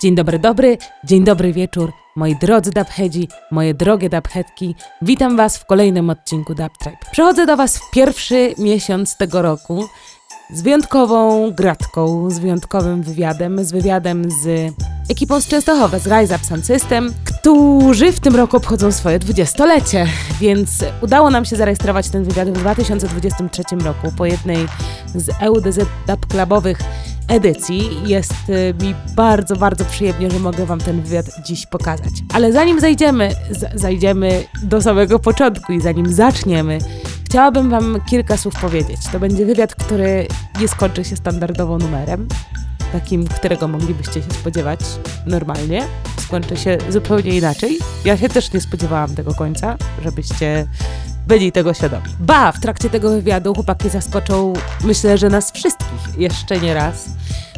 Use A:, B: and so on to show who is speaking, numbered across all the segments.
A: Dzień dobry, dobry, dzień dobry wieczór, moi drodzy dabhedzi, moje drogie dabhetki. Witam was w kolejnym odcinku Dub Tribe. Przychodzę do was w pierwszy miesiąc tego roku z wyjątkową gratką, z wyjątkowym wywiadem, z wywiadem z ekipą z Częstochowa, z Rise Up Sound System, którzy w tym roku obchodzą swoje dwudziestolecie, więc udało nam się zarejestrować ten wywiad w 2023 roku po jednej z EUDZ Dub Clubowych edycji. Jest y, mi bardzo, bardzo przyjemnie, że mogę Wam ten wywiad dziś pokazać. Ale zanim zajdziemy, zajdziemy do samego początku i zanim zaczniemy, chciałabym Wam kilka słów powiedzieć. To będzie wywiad, który nie skończy się standardowo numerem, takim, którego moglibyście się spodziewać normalnie. Skończy się zupełnie inaczej. Ja się też nie spodziewałam tego końca, żebyście byli tego świadomi. Ba, w trakcie tego wywiadu chłopaki zaskoczą, myślę, że nas wszystkich jeszcze nie raz.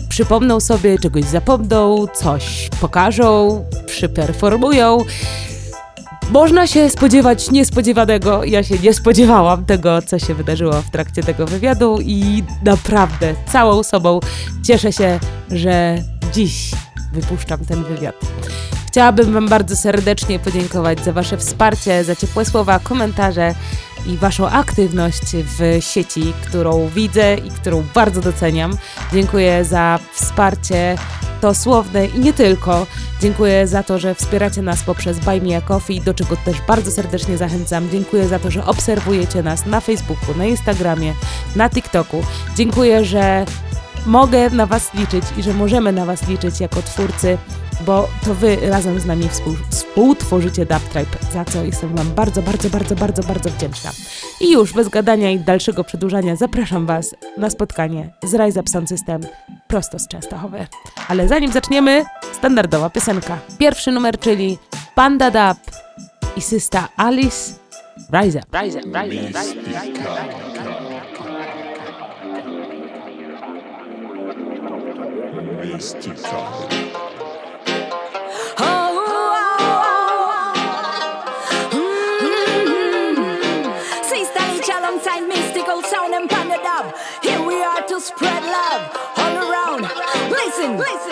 A: Przypomną sobie, czegoś zapomną, coś pokażą, przyperformują. Można się spodziewać niespodziewanego. Ja się nie spodziewałam tego, co się wydarzyło w trakcie tego wywiadu i naprawdę całą sobą cieszę się, że dziś wypuszczam ten wywiad. Chciałabym Wam bardzo serdecznie podziękować za Wasze wsparcie, za ciepłe słowa, komentarze i Waszą aktywność w sieci, którą widzę i którą bardzo doceniam. Dziękuję za wsparcie to słowne i nie tylko. Dziękuję za to, że wspieracie nas poprzez Buy Me a Coffee, do czego też bardzo serdecznie zachęcam. Dziękuję za to, że obserwujecie nas na Facebooku, na Instagramie, na TikToku. Dziękuję, że mogę na Was liczyć i że możemy na Was liczyć jako twórcy, bo to Wy razem z nami współ, współtworzycie Dub Tribe, za co jestem Wam bardzo, bardzo, bardzo, bardzo, bardzo wdzięczna. I już bez gadania i dalszego przedłużania zapraszam Was na spotkanie z Rise Up Sound System prosto z Częstochowy. Ale zanim zaczniemy, standardowa piosenka. Pierwszy numer, czyli Panda Dub i systa Alice Rise Up. Rise up, rise up, rise up, rise up.
B: Spread love all around. Listen, listen.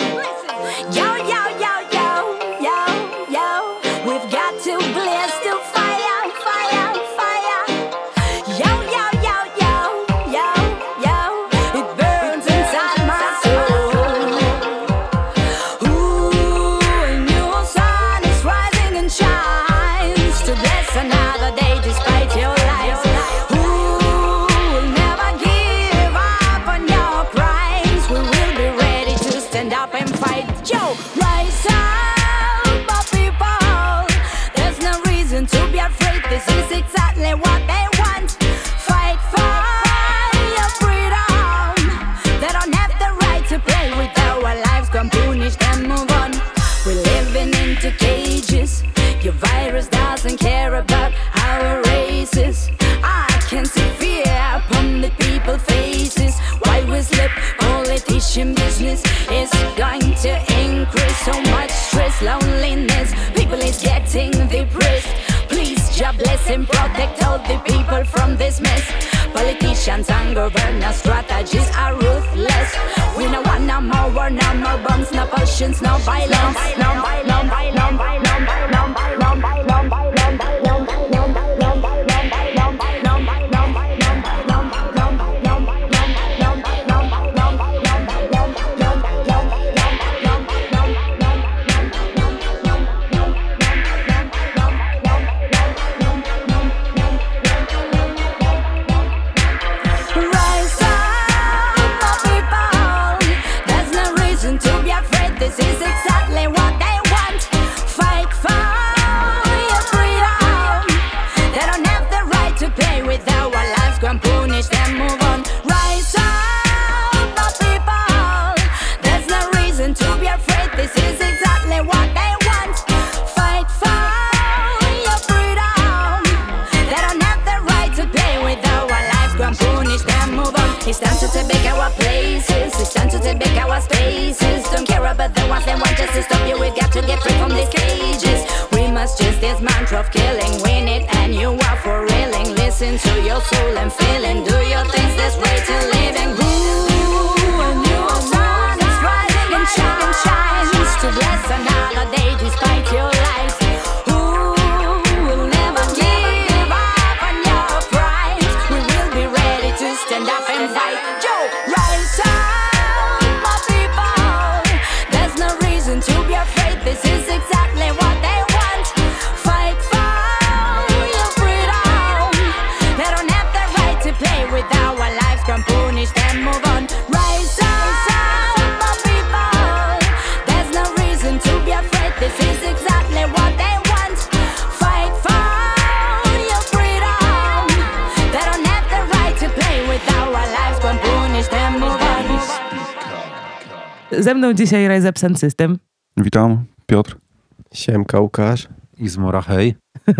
A: Ze mną dzisiaj Rise Up Sound System.
C: Witam, Piotr.
D: Siemka, Łukasz.
E: Izmora, hej.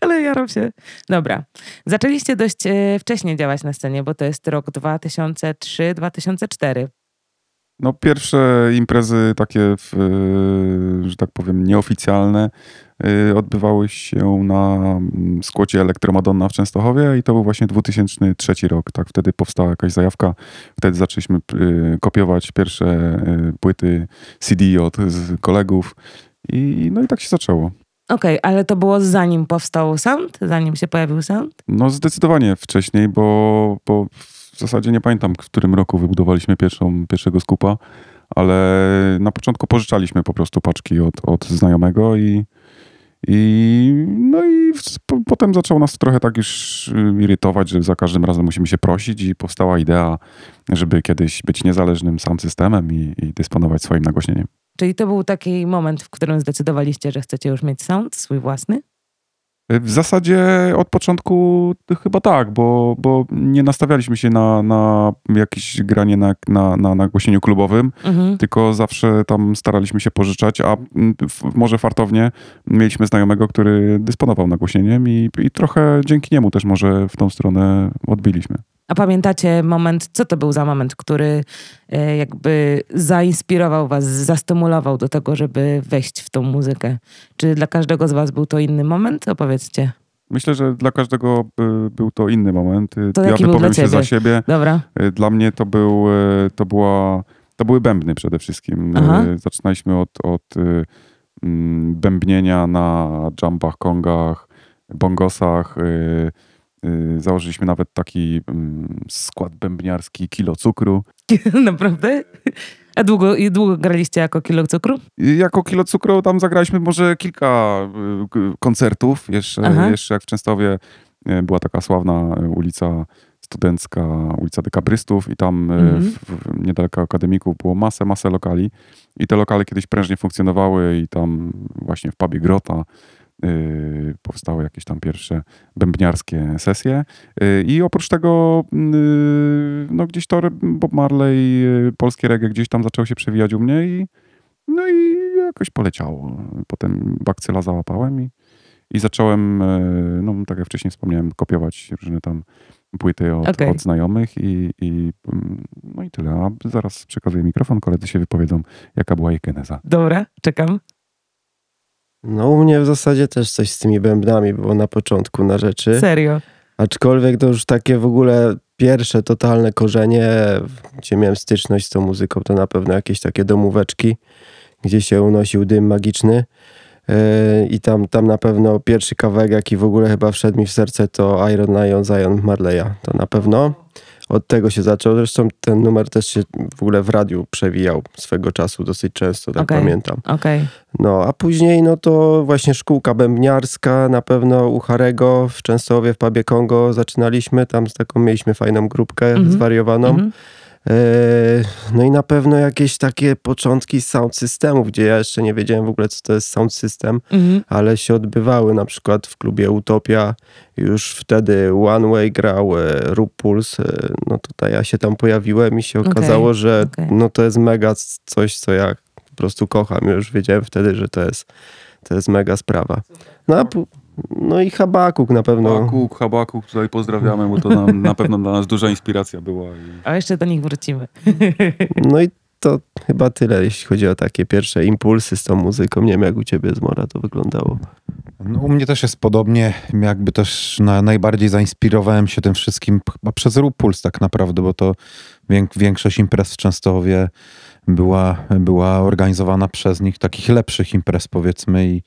A: Ale jaram się. Dobra. Zaczęliście dość e, wcześnie działać na scenie, bo to jest rok 2003-2004.
C: No pierwsze imprezy takie, w, y, że tak powiem, nieoficjalne odbywały się na mm, skłocie Elektromadonna w Częstochowie i to był właśnie 2003 rok. Tak, wtedy powstała jakaś zajawka. Wtedy zaczęliśmy y, kopiować pierwsze y, płyty CD od kolegów i no i tak się zaczęło.
A: Okej, ale to było zanim powstał sound? Zanim się pojawił sound?
C: No zdecydowanie wcześniej, bo, bo w zasadzie nie pamiętam, w którym roku wybudowaliśmy pierwszą, pierwszego skupa, ale na początku pożyczaliśmy po prostu paczki od, od znajomego i, i no i po, potem zaczęło nas trochę tak już y, irytować, że za każdym razem musimy się prosić i powstała idea, żeby kiedyś być niezależnym sound systemem i, i dysponować swoim nagłośnieniem.
A: Czyli to był taki moment, w którym zdecydowaliście, że chcecie już mieć sound swój własny?
C: W zasadzie od początku chyba tak, bo, bo nie nastawialiśmy się na, na jakieś granie na, na, na nagłośnieniu klubowym,
A: Mhm.
C: tylko zawsze tam staraliśmy się pożyczać, a w, może fartownie mieliśmy znajomego, który dysponował nagłośnieniem i, i trochę dzięki niemu też może w tą stronę odbiliśmy.
A: A pamiętacie moment, co to był za moment, który e, jakby zainspirował was, zastymulował do tego, żeby wejść w tą muzykę? Czy dla każdego z was był to inny moment? Opowiedzcie.
C: Myślę, że dla każdego y, był to inny moment.
A: To
C: ja
A: jaki był
C: wypowiem się za siebie.
A: Dobra.
C: Y, Dla mnie to był, to była, to były bębny przede wszystkim.
A: Aha.
C: Zaczynaliśmy od, od mm, bębnienia na jumpach, kongach, bongosach. Y, y, Założyliśmy nawet taki mm, skład bębniarski kilo cukru.
A: Naprawdę? A długo, długo graliście jako kilo cukru?
C: I jako kilo cukru tam zagraliśmy może kilka y, koncertów. Jeszcze,
A: Aha.
C: jeszcze jak w Częstowie y, była taka sławna y, ulica studencka, ulica Dekabrystów i tam y,
A: Mhm.
C: w, w, niedaleko akademików było masę, masę lokali. I te lokale kiedyś prężnie funkcjonowały i tam właśnie w pubie Grota y, powstały jakieś tam pierwsze bębniarskie sesje. Y, I oprócz tego y, no gdzieś to Bob Marley, y, polskie reggae gdzieś tam zaczęło się przewijać u mnie i no i jakoś poleciało. Potem bakcyla załapałem i, i zacząłem, no tak jak wcześniej wspomniałem, kopiować różne tam płyty od,
A: Okej.
C: od znajomych i, i mm, no i tyle. A zaraz przekazuję mikrofon, koledzy się wypowiedzą, jaka była ich geneza.
A: Dobra, czekam.
D: No u mnie w zasadzie też coś z tymi bębnami było na początku na rzeczy.
A: Serio.
D: Aczkolwiek to już takie w ogóle pierwsze totalne korzenie, gdzie miałem styczność z tą muzyką, to na pewno jakieś takie domóweczki, gdzie się unosił dym magiczny. Yy, I tam, tam na pewno pierwszy kawałek, jaki w ogóle chyba wszedł mi w serce, to Iron Lion Zion Marleya. To na pewno. Od tego się zaczął. Zresztą ten numer też się w ogóle w radiu przewijał swego czasu dosyć często, tak
A: Okej.
D: pamiętam.
A: Okej.
D: No, a później no to właśnie szkółka bębniarska, na pewno u Harego w Częstochowie w pubie Kongo zaczynaliśmy, tam z taką mieliśmy fajną grupkę
A: Mhm.
D: zwariowaną.
A: Mhm.
D: E, no i na pewno jakieś takie początki sound systemów, gdzie ja jeszcze nie wiedziałem w ogóle co to jest sound system,
A: Mhm.
D: ale się odbywały na przykład w klubie Utopia, już wtedy One Way grał, e, Rub Puls, e, no tutaj ja się tam pojawiłem i się okazało, że
A: okej.
D: no to jest mega coś, co ja po prostu kocham. Już wiedziałem wtedy, że to jest, to jest mega sprawa. No, a, no i Habakuk na pewno.
C: Habakuk, Habakuk, tutaj pozdrawiamy, bo to nam, na pewno dla nas duża inspiracja była. I...
A: A jeszcze do nich wrócimy.
D: No i to chyba tyle, jeśli chodzi o takie pierwsze impulsy z tą muzyką. Nie wiem, jak u ciebie z Mora to wyglądało.
E: No, u mnie też jest podobnie. Jakby też na, najbardziej zainspirowałem się tym wszystkim chyba przez Rupuls tak naprawdę, bo to wiek, większość imprez w Częstochowie była, była organizowana przez nich, takich lepszych imprez powiedzmy i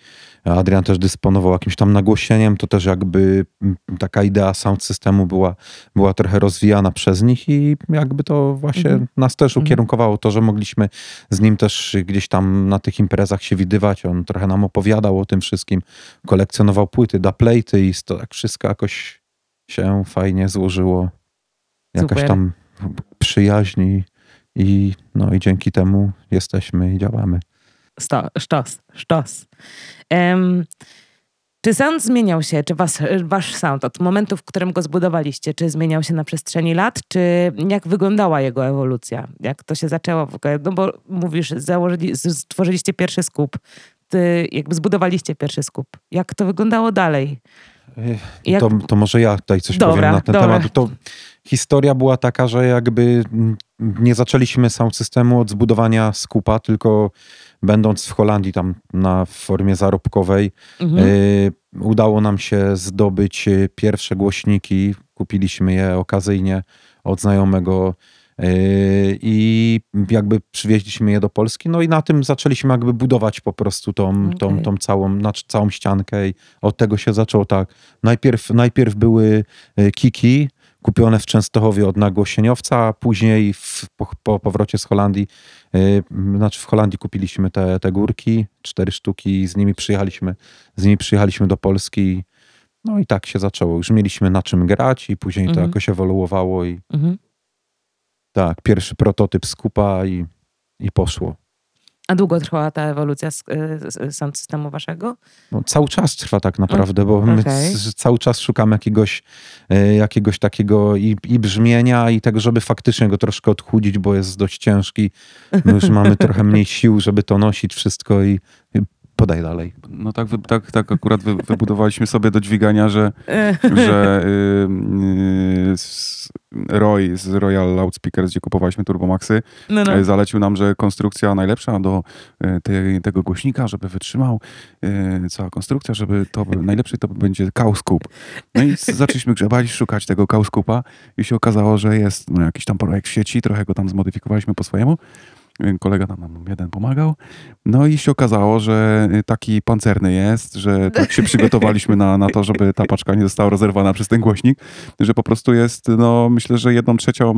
E: Adrian też dysponował jakimś tam nagłośnieniem, to też jakby mm, taka idea sound systemu była, była trochę rozwijana przez nich i jakby to właśnie
A: Mhm.
E: nas też
A: Mhm.
E: ukierunkowało to, że mogliśmy z nim też gdzieś tam na tych imprezach się widywać. On trochę nam opowiadał o tym wszystkim, kolekcjonował płyty, da plejty i to tak wszystko jakoś się fajnie złożyło. Jakaś
A: Super.
E: tam przyjaźni i no i dzięki temu jesteśmy i działamy.
A: Sto, sztos, sztos. Em, Czy sound zmieniał się, czy was, wasz sound od momentu, w którym go zbudowaliście, czy zmieniał się na przestrzeni lat, czy jak wyglądała jego ewolucja? Jak to się zaczęło w ogóle? No bo mówisz, założyli, stworzyliście pierwszy skup, ty jakby zbudowaliście pierwszy skup. Jak to wyglądało dalej? Jak...
E: To, to może ja tutaj coś
A: Dobra,
E: powiem na ten
A: dobra.
E: temat. To historia była taka, że jakby nie zaczęliśmy sound systemu od zbudowania skupa, tylko będąc w Holandii tam na formie zarobkowej,
A: Mhm.
E: y, udało nam się zdobyć y, pierwsze głośniki. Kupiliśmy je okazyjnie od znajomego y, i jakby przywieźliśmy je do Polski. No i na tym zaczęliśmy jakby budować po prostu tą, tą,
A: Okej.
E: tą całą, całą ściankę i od tego się zaczęło tak. Najpierw, najpierw były kiki kupione w Częstochowie od nagłosieniowca, a później w, po, po powrocie z Holandii, y, znaczy w Holandii kupiliśmy te, te górki, cztery sztuki i z nimi przyjechaliśmy, z nimi przyjechaliśmy do Polski. No i tak się zaczęło. Już mieliśmy na czym grać i później to
A: Mhm.
E: jakoś ewoluowało i
A: Mhm.
E: tak, pierwszy prototyp skupa i, i poszło.
A: A długo trwała ta ewolucja z, z, sound systemu waszego?
E: No, cały czas trwa tak naprawdę, bo my
A: okej.
E: c- cały czas szukamy jakiegoś, e, jakiegoś takiego i, i brzmienia i tego, żeby faktycznie go troszkę odchudzić, bo jest dość ciężki. My już mamy trochę mniej sił, żeby to nosić wszystko i podaj dalej.
C: No tak, tak, tak akurat wy, wybudowaliśmy sobie do dźwigania, że, że y, y, Roy z Royal Loudspeakers, gdzie kupowaliśmy Turbomaxy,
A: No, no.
C: e, zalecił nam, że konstrukcja najlepsza do te, tego głośnika, żeby wytrzymał cała konstrukcja, żeby to najlepszy to będzie Kauskup. No i zaczęliśmy grzebać, szukać tego Kauskupa i się okazało, że jest no, jakiś tam projekt w sieci, trochę go tam zmodyfikowaliśmy po swojemu. Kolega nam, nam jeden pomagał. No i się okazało, że e, taki pancerny jest, że tak się przygotowaliśmy na, na to, żeby ta paczka nie została rozerwana przez ten głośnik, że po prostu jest, no myślę, że jedną trzecią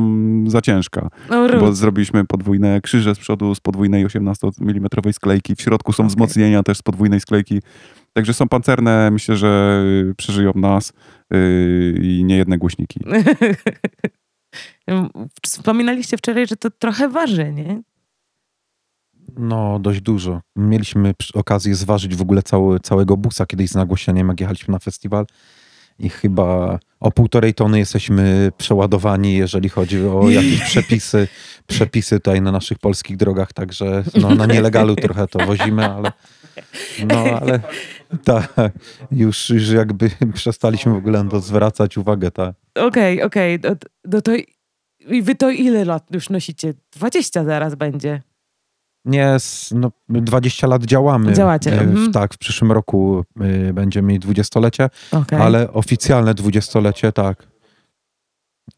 C: za ciężka
A: no,
C: bo zrobiliśmy podwójne krzyże z przodu z podwójnej 18 mm sklejki. W środku są
A: Okej.
C: wzmocnienia też z podwójnej sklejki. Także są pancerne, myślę, że y, przeżyją nas yy, i nie jedne głośniki.
A: Wspominaliście wczoraj, że to trochę waży, nie?
E: No, dość dużo. Mieliśmy okazję zważyć w ogóle cały, całego busa kiedyś z nagłośnieniem, jak jechaliśmy na festiwal. I chyba o półtorej tony jesteśmy przeładowani, jeżeli chodzi o jakieś przepisy, przepisy tutaj na naszych polskich drogach. Także no, na nielegalu trochę to wozimy, ale no ale tak, już, już jakby przestaliśmy w ogóle na to zwracać uwagę, tak.
A: Okej, okej. No, no to i wy to ile lat już nosicie? 20 zaraz będzie.
E: Nie, no, 20 lat działamy.
A: Działacie,
E: E,
A: mhm.
E: W, tak, w przyszłym roku y, będziemy mieć dwudziestolecie.
A: Okej.
E: Ale oficjalne dwudziestolecie, tak.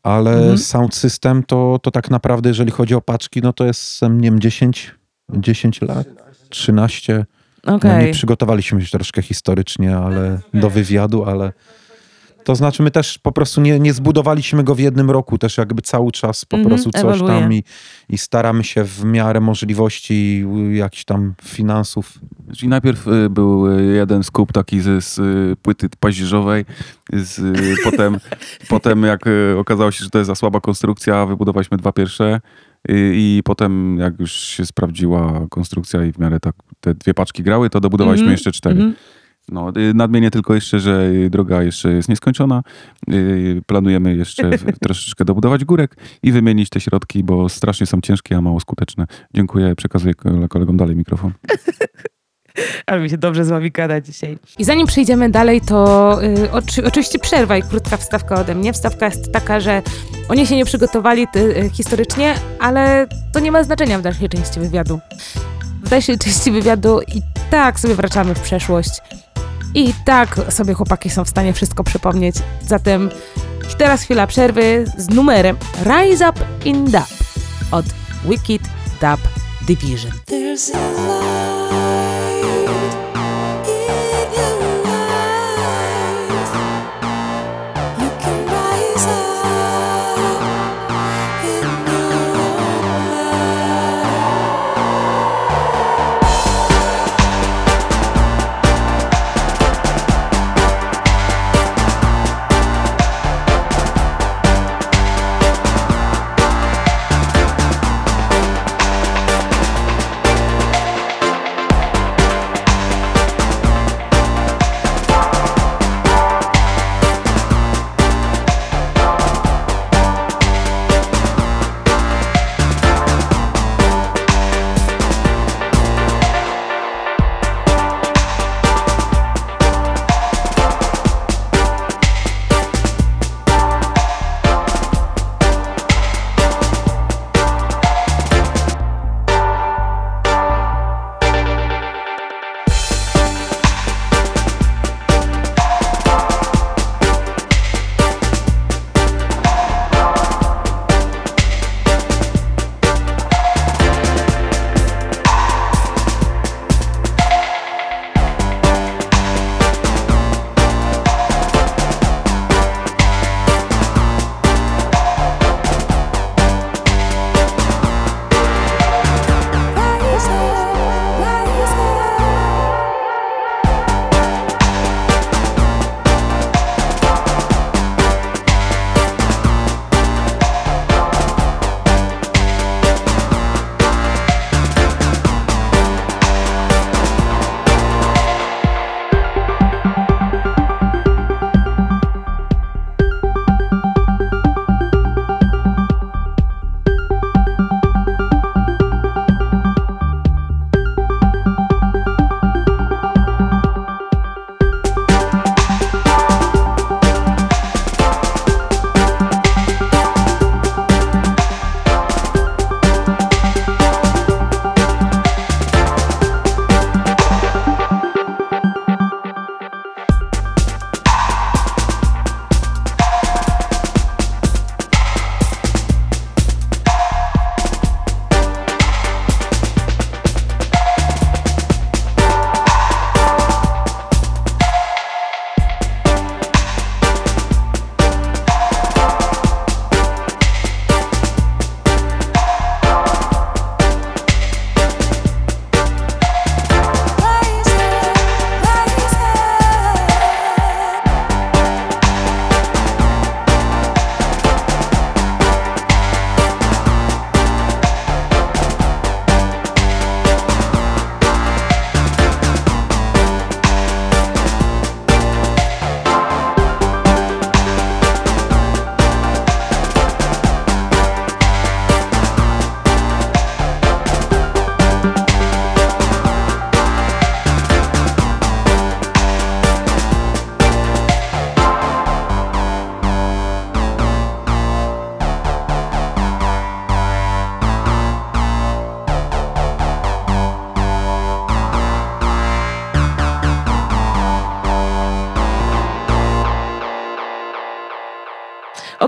E: Ale
A: Mhm.
E: sound system to, to tak naprawdę, jeżeli chodzi o paczki, no to jest, nie wiem, 10, 10 lat, 13. No
A: Okej.
E: nie przygotowaliśmy się troszkę historycznie, ale do wywiadu, ale to znaczy my też po prostu nie, nie zbudowaliśmy go w jednym roku, też jakby cały czas po
A: Mhm,
E: prostu coś
A: ewoluuje.
E: tam i, i staramy się w miarę możliwości y, jakichś tam finansów
C: Czyli najpierw y, był y, jeden skup taki z, z płyty paździerzowej, z, potem, potem jak okazało się, że to jest za słaba konstrukcja, wybudowaliśmy dwa pierwsze y, i potem jak już się sprawdziła konstrukcja i w miarę tak te dwie paczki grały, to dobudowaliśmy
A: Mhm,
C: jeszcze cztery.
A: Mhm.
C: No, y, nadmienię tylko jeszcze, że y, droga jeszcze jest nieskończona. Y, Planujemy jeszcze troszeczkę dobudować górek i wymienić te środki, bo strasznie są ciężkie, a mało skuteczne. Dziękuję, przekazuję kole- kolegom dalej mikrofon.
A: Ale mi się dobrze z wami gada dzisiaj. I zanim przejdziemy dalej, to y, oczy, oczywiście przerwa i krótka wstawka ode mnie. Wstawka jest taka, że oni się nie przygotowali ty, y, historycznie, ale to nie ma znaczenia w dalszej części wywiadu. W dalszej części wywiadu i tak sobie wracamy w przeszłość. I tak sobie chłopaki są w stanie wszystko przypomnieć. Zatem teraz chwila przerwy z numerem Rise Up in Dub od Wicked Dub Division.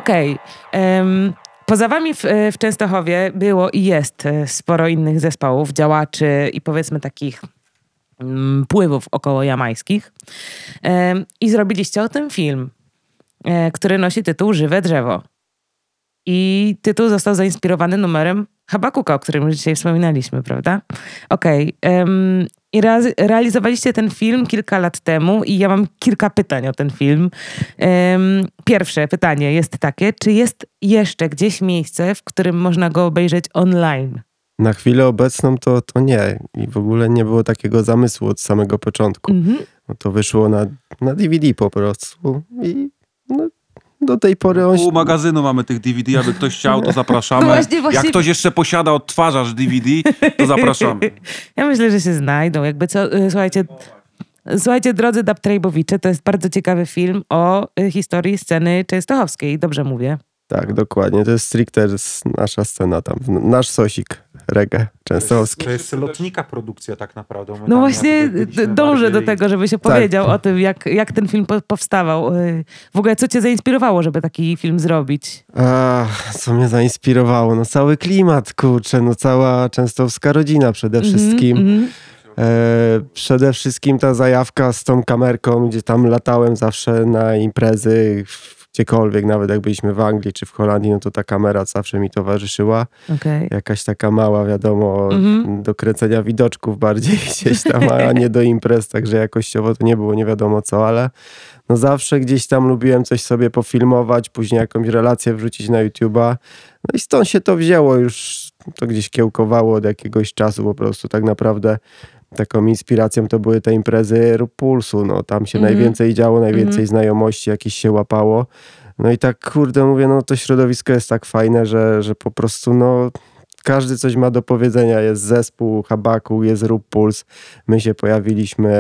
A: Okej. em, Poza wami w, w Częstochowie było i jest e, sporo innych zespołów, działaczy i powiedzmy takich mm, pływów około jamańskich. I zrobiliście o tym film, e, który nosi tytuł Żywe drzewo. I tytuł został zainspirowany numerem Habakuka, o którym już dzisiaj wspominaliśmy, prawda? Okej. em, I rea- realizowaliście ten film kilka lat temu i ja mam kilka pytań o ten film. Em, Pierwsze pytanie jest takie, czy jest jeszcze gdzieś miejsce, w którym można go obejrzeć online?
D: Na chwilę obecną to, to nie. I w ogóle nie było takiego zamysłu od samego początku.
A: Mhm.
D: No to wyszło na, na DVD po prostu. I no, do tej pory on...
C: U magazynu mamy tych DVD, aby ktoś chciał, to zapraszamy.
A: No właśnie, właśnie-
C: Jak ktoś jeszcze posiada odtwarzacz DVD, to zapraszamy.
A: Ja myślę, że się znajdą. Jakby co, y, słuchajcie, słuchajcie, drodzy Dabtrejbowicze, to jest bardzo ciekawy film o y, historii sceny częstochowskiej. Dobrze mówię.
D: Tak, dokładnie. To jest stricte nasza scena tam. Nasz sosik reggae częstochowski.
E: To jest lotnika produkcja tak naprawdę. My
A: No właśnie dążę do tego, żeby się
D: Tak.
A: powiedział o tym, jak, jak ten film po, powstawał. Y, W ogóle, co cię zainspirowało, żeby taki film zrobić?
D: Ach, co mnie zainspirowało? No cały klimat, kurczę, no cała częstochowska rodzina przede wszystkim.
A: Mhm, mhm.
D: E, przede wszystkim ta zajawka z tą kamerką, gdzie tam latałem zawsze na imprezy, gdziekolwiek, nawet jak byliśmy w Anglii czy w Holandii, no to ta kamera zawsze mi towarzyszyła.
A: Okej.
D: Jakaś taka mała, wiadomo,
A: Mhm.
D: do kręcenia widoczków bardziej gdzieś tam, a nie do imprez, także jakościowo to nie było nie wiadomo co, ale no zawsze gdzieś tam lubiłem coś sobie pofilmować, później jakąś relację wrzucić na YouTube'a. No i stąd się to wzięło, już to gdzieś kiełkowało od jakiegoś czasu po prostu. Tak naprawdę taką inspiracją to były te imprezy Pulsu, no tam się
A: Mhm.
D: najwięcej działo, najwięcej
A: Mhm.
D: znajomości jakieś się łapało. No i tak kurde mówię, no to środowisko jest tak fajne, że, że po prostu no każdy coś ma do powiedzenia. Jest zespół Habaku, jest Rób Puls. My się pojawiliśmy.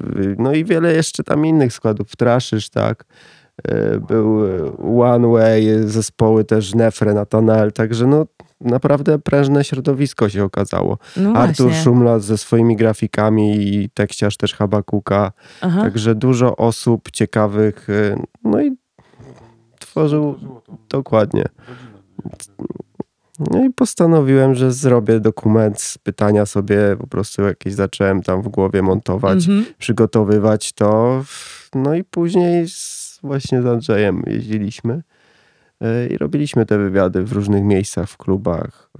D: w- No i wiele jeszcze tam innych składów. Traszysz, tak. E, Był One Way, zespoły też Nefre, Natanel. Także no naprawdę prężne środowisko się okazało.
A: No
D: Artur. Szumlat ze swoimi grafikami i tekściarz też Habakuka.
A: Aha.
D: Także dużo osób ciekawych. e, No i tworzył dokładnie. No i postanowiłem, że zrobię dokument z pytania sobie, po prostu jakieś zacząłem tam w głowie montować,
A: Mhm.
D: przygotowywać to. No i później z, właśnie z Andrzejem jeździliśmy i robiliśmy te wywiady w różnych miejscach, w klubach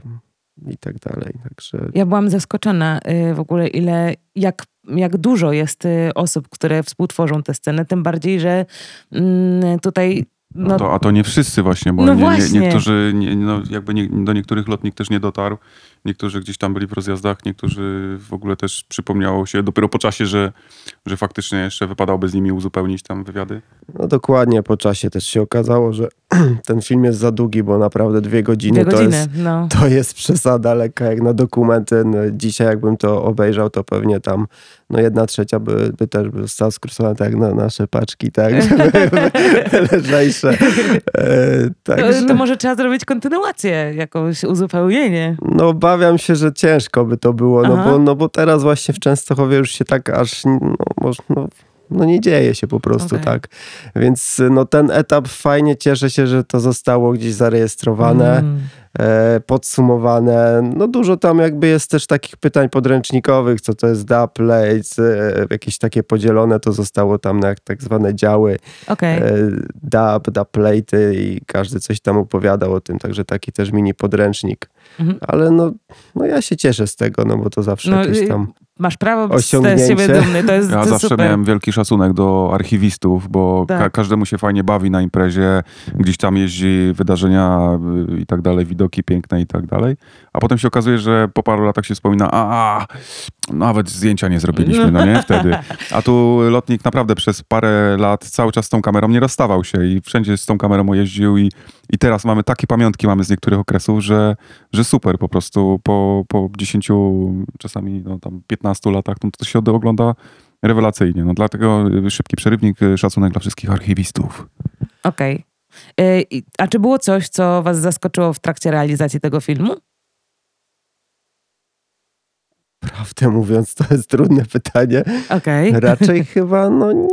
D: i tak dalej. Także
A: Ja byłam zaskoczona y, w ogóle, ile, jak, jak dużo jest y, osób, które współtworzą tę scenę, tym bardziej, że mm, tutaj no,
C: No to, a to nie wszyscy właśnie, bo
A: No
C: nie, nie, niektórzy, nie, no jakby nie, do niektórych lotnik też nie dotarł, niektórzy gdzieś tam byli w rozjazdach, niektórzy w ogóle też przypomniało się dopiero po czasie, że, że faktycznie jeszcze wypadałoby z nimi uzupełnić tam wywiady.
D: no dokładnie po czasie też się okazało, że ten film jest za długi, bo naprawdę dwie godziny,
A: dwie
D: to
A: godziny.
D: jest
A: No.
D: To jest przesada lekka jak na dokumenty. No, dzisiaj jakbym to obejrzał, to pewnie tam no jedna trzecia by, by też by została skrócona tak jak na nasze paczki, tak, żeby były lżejsze. E,
A: To,
D: także,
A: to może trzeba zrobić kontynuację, jakąś uzupełnienie.
D: no obawiam się, że ciężko by to było, no bo, no bo teraz właśnie w Częstochowie już się tak aż, no, może, no, no nie dzieje się po prostu
A: Okej.
D: tak. Więc no ten etap fajnie, cieszę się, że to zostało gdzieś zarejestrowane.
A: Mm.
D: e, podsumowane. No dużo tam jakby jest też takich pytań podręcznikowych, co to jest plates, e, jakieś takie podzielone, to zostało tam na tak zwane działy
A: Okej.
D: e, dub, dub platey i każdy coś tam opowiadał o tym, także taki też mini podręcznik.
A: Mhm.
D: Ale no, no ja się cieszę z tego, no bo to zawsze
A: No,
D: jakieś
A: y,
D: tam...
A: Masz prawo być z siebie dumny. To jest,
C: Ja
A: to
C: zawsze
A: super.
C: miałem wielki szacunek do archiwistów, bo
A: Tak.
C: ka- każdemu się fajnie bawi na imprezie, gdzieś tam jeździ wydarzenia y, i tak dalej, widoki piękne i tak dalej. A potem się okazuje, że po paru latach się wspomina, a, nawet zdjęcia nie zrobiliśmy, no nie, wtedy. A tu lotnik naprawdę przez parę lat cały czas z tą kamerą nie rozstawał się i wszędzie z tą kamerą jeździł i, i teraz mamy takie pamiątki mamy z niektórych okresów, że, że super po prostu po, po 10, czasami no, tam 15 latach, no, to się ogląda rewelacyjnie. No, dlatego y, szybki przerywnik, y, szacunek dla wszystkich archiwistów.
A: Okej. Y, i- A czy było coś, co was zaskoczyło w trakcie realizacji tego filmu?
D: Prawdę mówiąc, to jest trudne pytanie.
A: Okej.
D: Raczej chyba, no...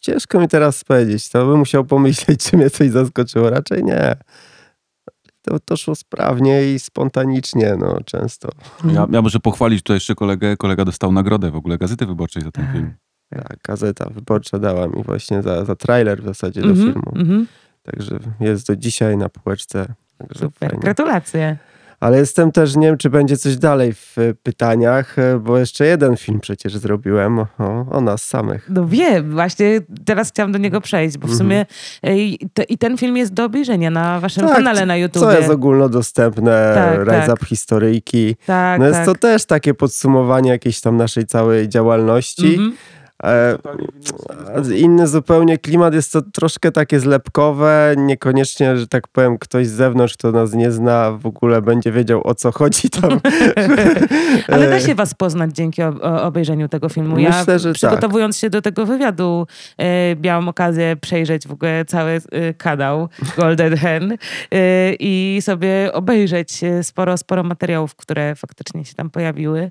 D: ciężko mi teraz powiedzieć. To bym musiał pomyśleć, czy mnie coś zaskoczyło. Raczej nie. To, to szło sprawnie i spontanicznie, no często.
C: Ja, ja muszę pochwalić tutaj jeszcze kolegę. Kolega dostał nagrodę w ogóle Gazety Wyborczej za ten
A: Tak.
C: film.
D: Tak, gazeta wyborcza dała mi właśnie za, za trailer w zasadzie do
A: Mhm,
D: filmu.
A: mhm.
D: Także jest do dzisiaj na półeczce. Także
A: Super,
D: fajnie.
A: gratulacje.
D: Ale jestem też, nie wiem, czy będzie coś dalej w e, pytaniach, e, bo jeszcze jeden film przecież zrobiłem o, o nas samych.
A: No wiem, właśnie teraz chciałam do niego przejść, bo w
D: Mhm.
A: sumie ej, to, i ten film jest do obejrzenia na waszym
D: Tak,
A: kanale na YouTube.
D: Co jest ogólnodostępne,
A: Tak,
D: Rise
A: tak.
D: Up historyjki.
A: Tak,
D: No jest
A: tak.
D: to też takie podsumowanie jakiejś tam naszej całej działalności.
A: Mhm.
D: E, inny zupełnie klimat jest to troszkę takie zlepkowe, niekoniecznie, że tak powiem, ktoś z zewnątrz, kto nas nie zna, w ogóle będzie wiedział o co chodzi tam.
A: Ale da się was poznać dzięki obejrzeniu tego filmu. Ja
D: Myślę, że tak.
A: przygotowując się do tego wywiadu, e, miałam okazję przejrzeć w ogóle cały e, kanał Golden Hen e, i sobie obejrzeć sporo, sporo materiałów, które faktycznie się tam pojawiły.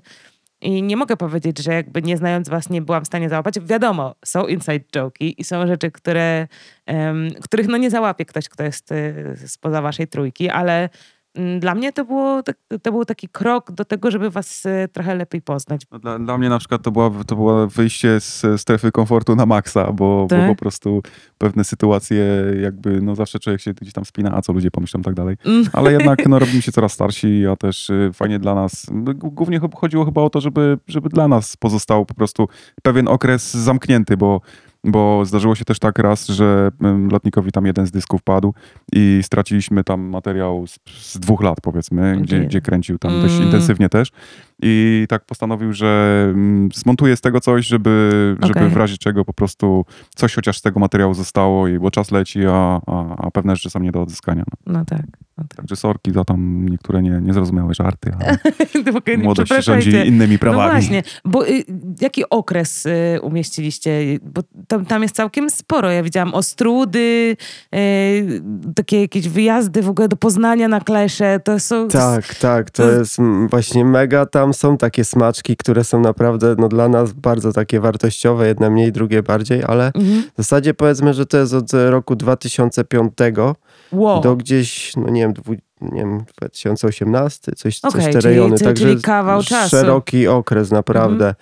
A: I nie mogę powiedzieć, że jakby nie znając was nie byłam w stanie załapać. Wiadomo, są inside joki i są rzeczy, które, em, których no nie załapie ktoś, kto jest e, spoza waszej trójki, ale dla mnie to, było, tak- to był taki krok do tego, żeby was e, trochę lepiej poznać.
C: No Dla, dla mnie na przykład to była, to było wyjście z strefy komfortu na maksa, bo, bo
A: Tak?
C: po prostu pewne sytuacje jakby, no zawsze człowiek się gdzieś tam spina, a co ludzie pomyślą tak dalej.
A: Mm.
C: Ale jednak no, robimy się coraz starsi, a też y, fajnie dla nas. no, Głównie ch- chodziło chyba o to, żeby, żeby dla nas pozostał po prostu pewien okres zamknięty, bo, bo zdarzyło się też tak raz, że lotnikowi tam jeden z dysków padł i straciliśmy tam materiał z, z dwóch lat powiedzmy, gdzie, gdzie kręcił tam dość
A: Mm.
C: intensywnie też. I tak postanowił, że mm, zmontuje z tego coś, żeby, żeby
A: Okej.
C: w razie czego po prostu coś chociaż z tego materiału zostało, i bo czas leci, a, a, a pewne rzeczy są nie do odzyskania. No.
A: No tak. No tak.
C: Także sorki za tam niektóre nie, niezrozumiałe żarty, ale młodość rządzi innymi
A: No
C: prawami.
A: właśnie, bo y, jaki okres y, umieściliście? Bo tam, tam jest całkiem sporo. Ja widziałam Ostrudy, y, takie jakieś wyjazdy w ogóle do Poznania na Klesze. To są...
D: Tak, tak, to
A: to-
D: jest mm, właśnie mega. Tam są takie smaczki, które są naprawdę no, dla nas bardzo takie wartościowe, jedne mniej, drugie bardziej, ale
A: Mhm.
D: w zasadzie powiedzmy, że to jest od e, roku 2005
A: Wow.
D: do gdzieś, no nie wiem, dwu, nie wiem 2018, coś,
A: Okej,
D: coś te
A: czyli-
D: rejony.
A: czyli-
D: Także
A: czyli kawał czasu. Mhm.
D: szeroki okres, naprawdę.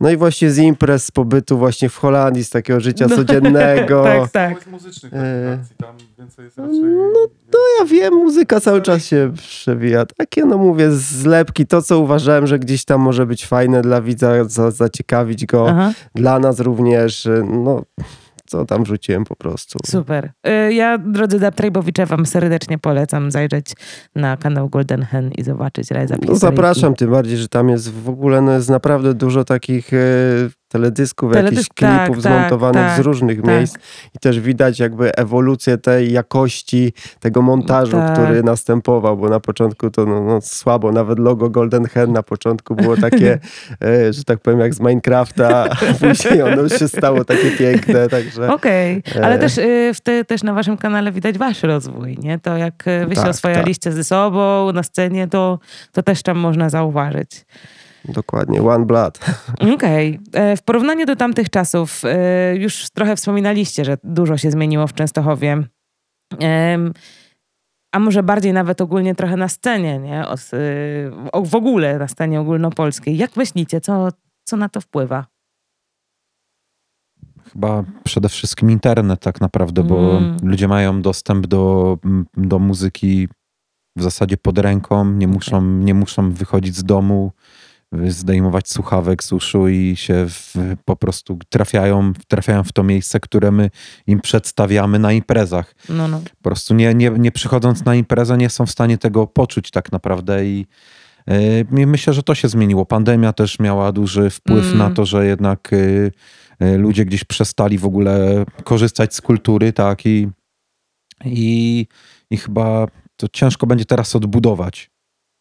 D: No i właśnie z imprez, z pobytu właśnie w Holandii, z takiego życia
A: No,
D: codziennego.
A: tak, tak.
C: muzycznych
D: E,
C: tam więcej jest
D: No to ja wiem, muzyka cały czas się przewija. Takie, no mówię, zlepki, to co uważałem, że gdzieś tam może być fajne dla widza, za, zaciekawić go,
A: Aha,
D: dla nas również, no co tam rzuciłem po prostu.
A: super. Y, Ja, drodzy Daptrejbowicze, wam serdecznie polecam zajrzeć na kanał Golden Hen i zobaczyć Rise Up
D: No zapraszam, tym bardziej, że tam jest w ogóle, no jest naprawdę dużo takich e, teledysków,
A: Teledysk-
D: jakichś
A: tak,
D: klipów
A: tak,
D: zmontowanych
A: tak,
D: z różnych
A: tak.
D: miejsc i też widać jakby ewolucję tej jakości tego montażu,
A: Tak.
D: który następował, bo na początku to no, no, słabo, nawet logo Golden Hen na początku było takie, e, że tak powiem jak z Minecrafta, a później ono już się stało takie piękne, także
A: Okej, ale
D: E.
A: też, y, w te, też na waszym kanale widać wasz rozwój, nie? To jak wy się
D: Tak,
A: oswajaliście ze sobą na scenie, to, to też tam można zauważyć.
D: Dokładnie, One Blood.
A: Okej. E, W porównaniu do tamtych czasów, e, już trochę wspominaliście, że dużo się zmieniło w Częstochowie. A może bardziej nawet ogólnie trochę na scenie, nie? O- W ogóle na scenie ogólnopolskiej. Jak myślicie, co, co na to wpływa?
E: Chyba przede wszystkim internet tak naprawdę, bo
A: Mm.
E: ludzie mają dostęp do, do muzyki w zasadzie pod ręką, nie muszą, nie muszą wychodzić z domu, zdejmować słuchawek z uszu i się w, po prostu trafiają, trafiają w to miejsce, które my im przedstawiamy na imprezach.
A: No, no.
E: Po prostu nie, nie, nie przychodząc na imprezę nie są w stanie tego poczuć tak naprawdę i yy, myślę, że to się zmieniło. Pandemia też miała duży wpływ
A: Mm.
E: na to, że jednak yy, yy, ludzie gdzieś przestali w ogóle korzystać z kultury, tak i, i, i chyba to ciężko będzie teraz odbudować.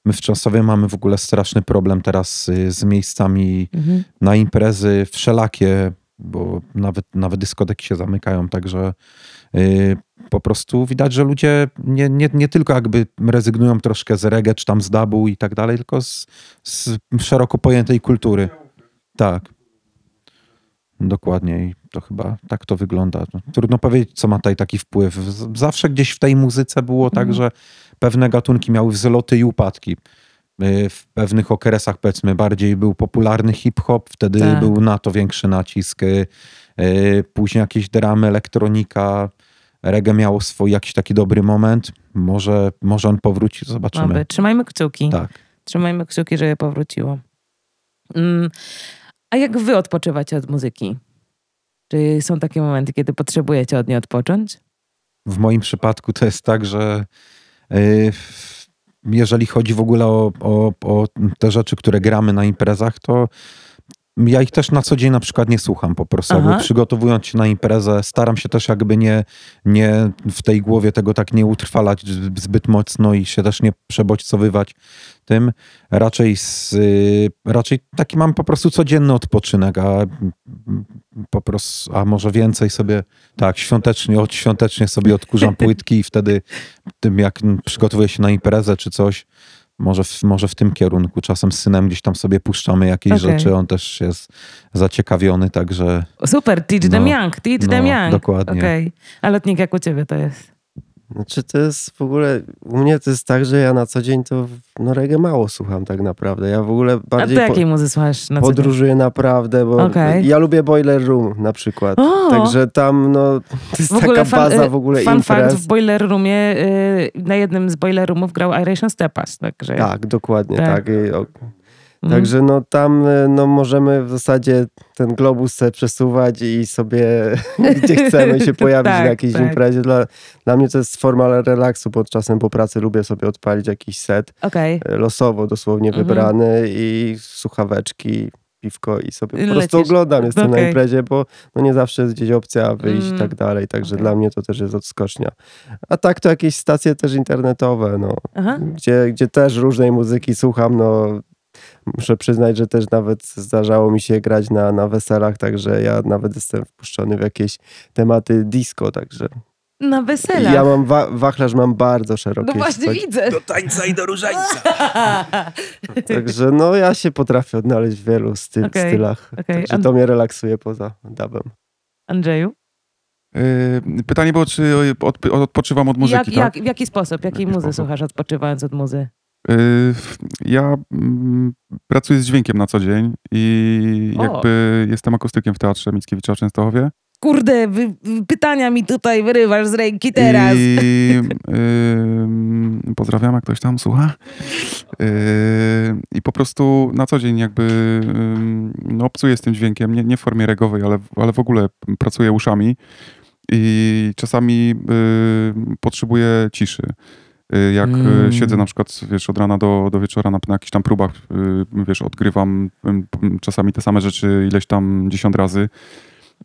E: My w Częstowie mamy w ogóle straszny problem teraz y, z miejscami
A: Mhm.
E: na imprezy wszelakie, bo nawet, nawet dyskoteki się zamykają, także y, po prostu widać, że ludzie nie, nie, nie tylko jakby rezygnują troszkę z reggae czy tam z dabu i tak dalej, tylko z, z szeroko pojętej kultury. Tak. Dokładnie i to chyba tak to wygląda. No, Trudno powiedzieć, co ma tutaj taki wpływ. Zawsze gdzieś w tej muzyce było tak,
A: Mhm.
E: że pewne gatunki miały wzloty i upadki. Y, W pewnych okresach, powiedzmy, bardziej był popularny hip-hop, wtedy
A: Tak.
E: był na to większy nacisk. y, y, Później jakieś dramy, elektronika, reggae miało swój jakiś taki dobry moment. Może, może on powróci, zobaczymy.
A: Oby. Trzymajmy kciuki.
E: Tak.
A: Trzymajmy kciuki, żeby powróciło. Mm. A jak wy odpoczywacie od muzyki? Czy są takie momenty, kiedy potrzebujecie od niej odpocząć?
E: W moim przypadku to jest tak, że jeżeli chodzi w ogóle o, o, o te rzeczy, które gramy na imprezach, to ja ich też na co dzień na przykład nie słucham po prostu. Przygotowując się na imprezę, staram się też jakby nie, nie w tej głowie tego tak nie utrwalać zb- zbyt mocno i się też nie przebodźcowywać tym. Raczej, z, y, raczej taki mam po prostu codzienny odpoczynek, a po prostu, a może więcej sobie, tak, świątecznie, od świątecznie sobie odkurzam płytki i wtedy tym jak przygotowuję się na imprezę czy coś, może w, może w tym kierunku. Czasem z synem gdzieś tam sobie puszczamy jakieś
A: Okej.
E: rzeczy, on też jest zaciekawiony, także
A: Super, teach them
E: No,
A: young, teach
E: no,
A: them young.
E: dokładnie.
A: Okej. A lotnik, jak u ciebie to jest?
D: Znaczy to jest w ogóle, u mnie to jest tak, że ja na co dzień to no reggae mało słucham tak naprawdę. Ja w ogóle
A: A
D: bardziej
A: ty
D: po,
A: jakiej muzy słuchasz na co dzień?
D: podróżuję naprawdę, bo
A: Okej.
D: ja lubię Boiler Room na przykład.
A: O!
D: Także tam no, to jest
A: W ogóle
D: taka
A: fan-
D: baza
A: y,
D: w ogóle
A: fact,
D: imprez.
A: w Boiler Roomie, y, na jednym z Boiler Roomów grał Iration Stepas, także...
D: Tak, dokładnie
A: Tak.
D: tak. I, o,
A: Mhm.
D: Także no tam y, no, możemy w zasadzie ten globus sobie przesuwać i sobie gdzie chcemy się pojawić
A: Tak,
D: na jakiejś
A: tak.
D: imprezie. Dla, dla mnie to jest forma relaksu, bo czasem po pracy lubię sobie odpalić jakiś set
A: Okej.
D: y, losowo dosłownie
A: Mhm.
D: wybrany i słuchaweczki, piwko i sobie po
A: Lecisz.
D: prostu oglądam, jestem
A: Okej.
D: na imprezie, bo no nie zawsze jest gdzieś opcja wyjść
A: Mm.
D: i tak dalej, także
A: Okej.
D: dla mnie to też jest odskocznia. A tak to jakieś stacje też internetowe, no
A: Aha.
D: gdzie, gdzie też różnej muzyki słucham, no muszę przyznać, że też nawet zdarzało mi się grać na, na weselach, także ja nawet jestem wpuszczony w jakieś tematy disco, także
A: Na weselach.
D: ja mam, wa- wachlarz mam bardzo szeroki.
A: No właśnie
D: tak,
A: widzę.
E: Do tańca i do różańca.
D: Także no ja się potrafię odnaleźć w wielu styl,
A: Okej,
D: stylach,
A: okej.
D: także to mnie relaksuje poza dubem.
A: Andrzeju?
C: Yy, Pytanie było, czy od, odpoczywam od muzyki,
A: jak,
C: tak?
A: jak, w jaki sposób? Jakiej
C: jaki
A: muzy
C: sposób?
A: słuchasz odpoczywając od muzy?
C: Yy, Ja mm, pracuję z dźwiękiem na co dzień i
A: O.
C: jakby jestem akustykiem w Teatrze Mickiewicza w Częstochowie.
A: Kurde, wy, pytania mi tutaj wyrywasz z ręki teraz.
C: I yy, pozdrawiam, jak ktoś tam słucha. Yy, I po prostu na co dzień jakby no, obcuję z tym dźwiękiem, nie, nie w formie regowej, ale, ale w ogóle pracuję uszami i czasami yy, potrzebuję ciszy. Yy, Jak
A: Mm.
C: mm. siedzę na przykład, wiesz, od rana do, do wieczora na, na jakichś tam próbach, yy, wiesz, odgrywam yy, czasami te same rzeczy ileś tam dziesiąt razy.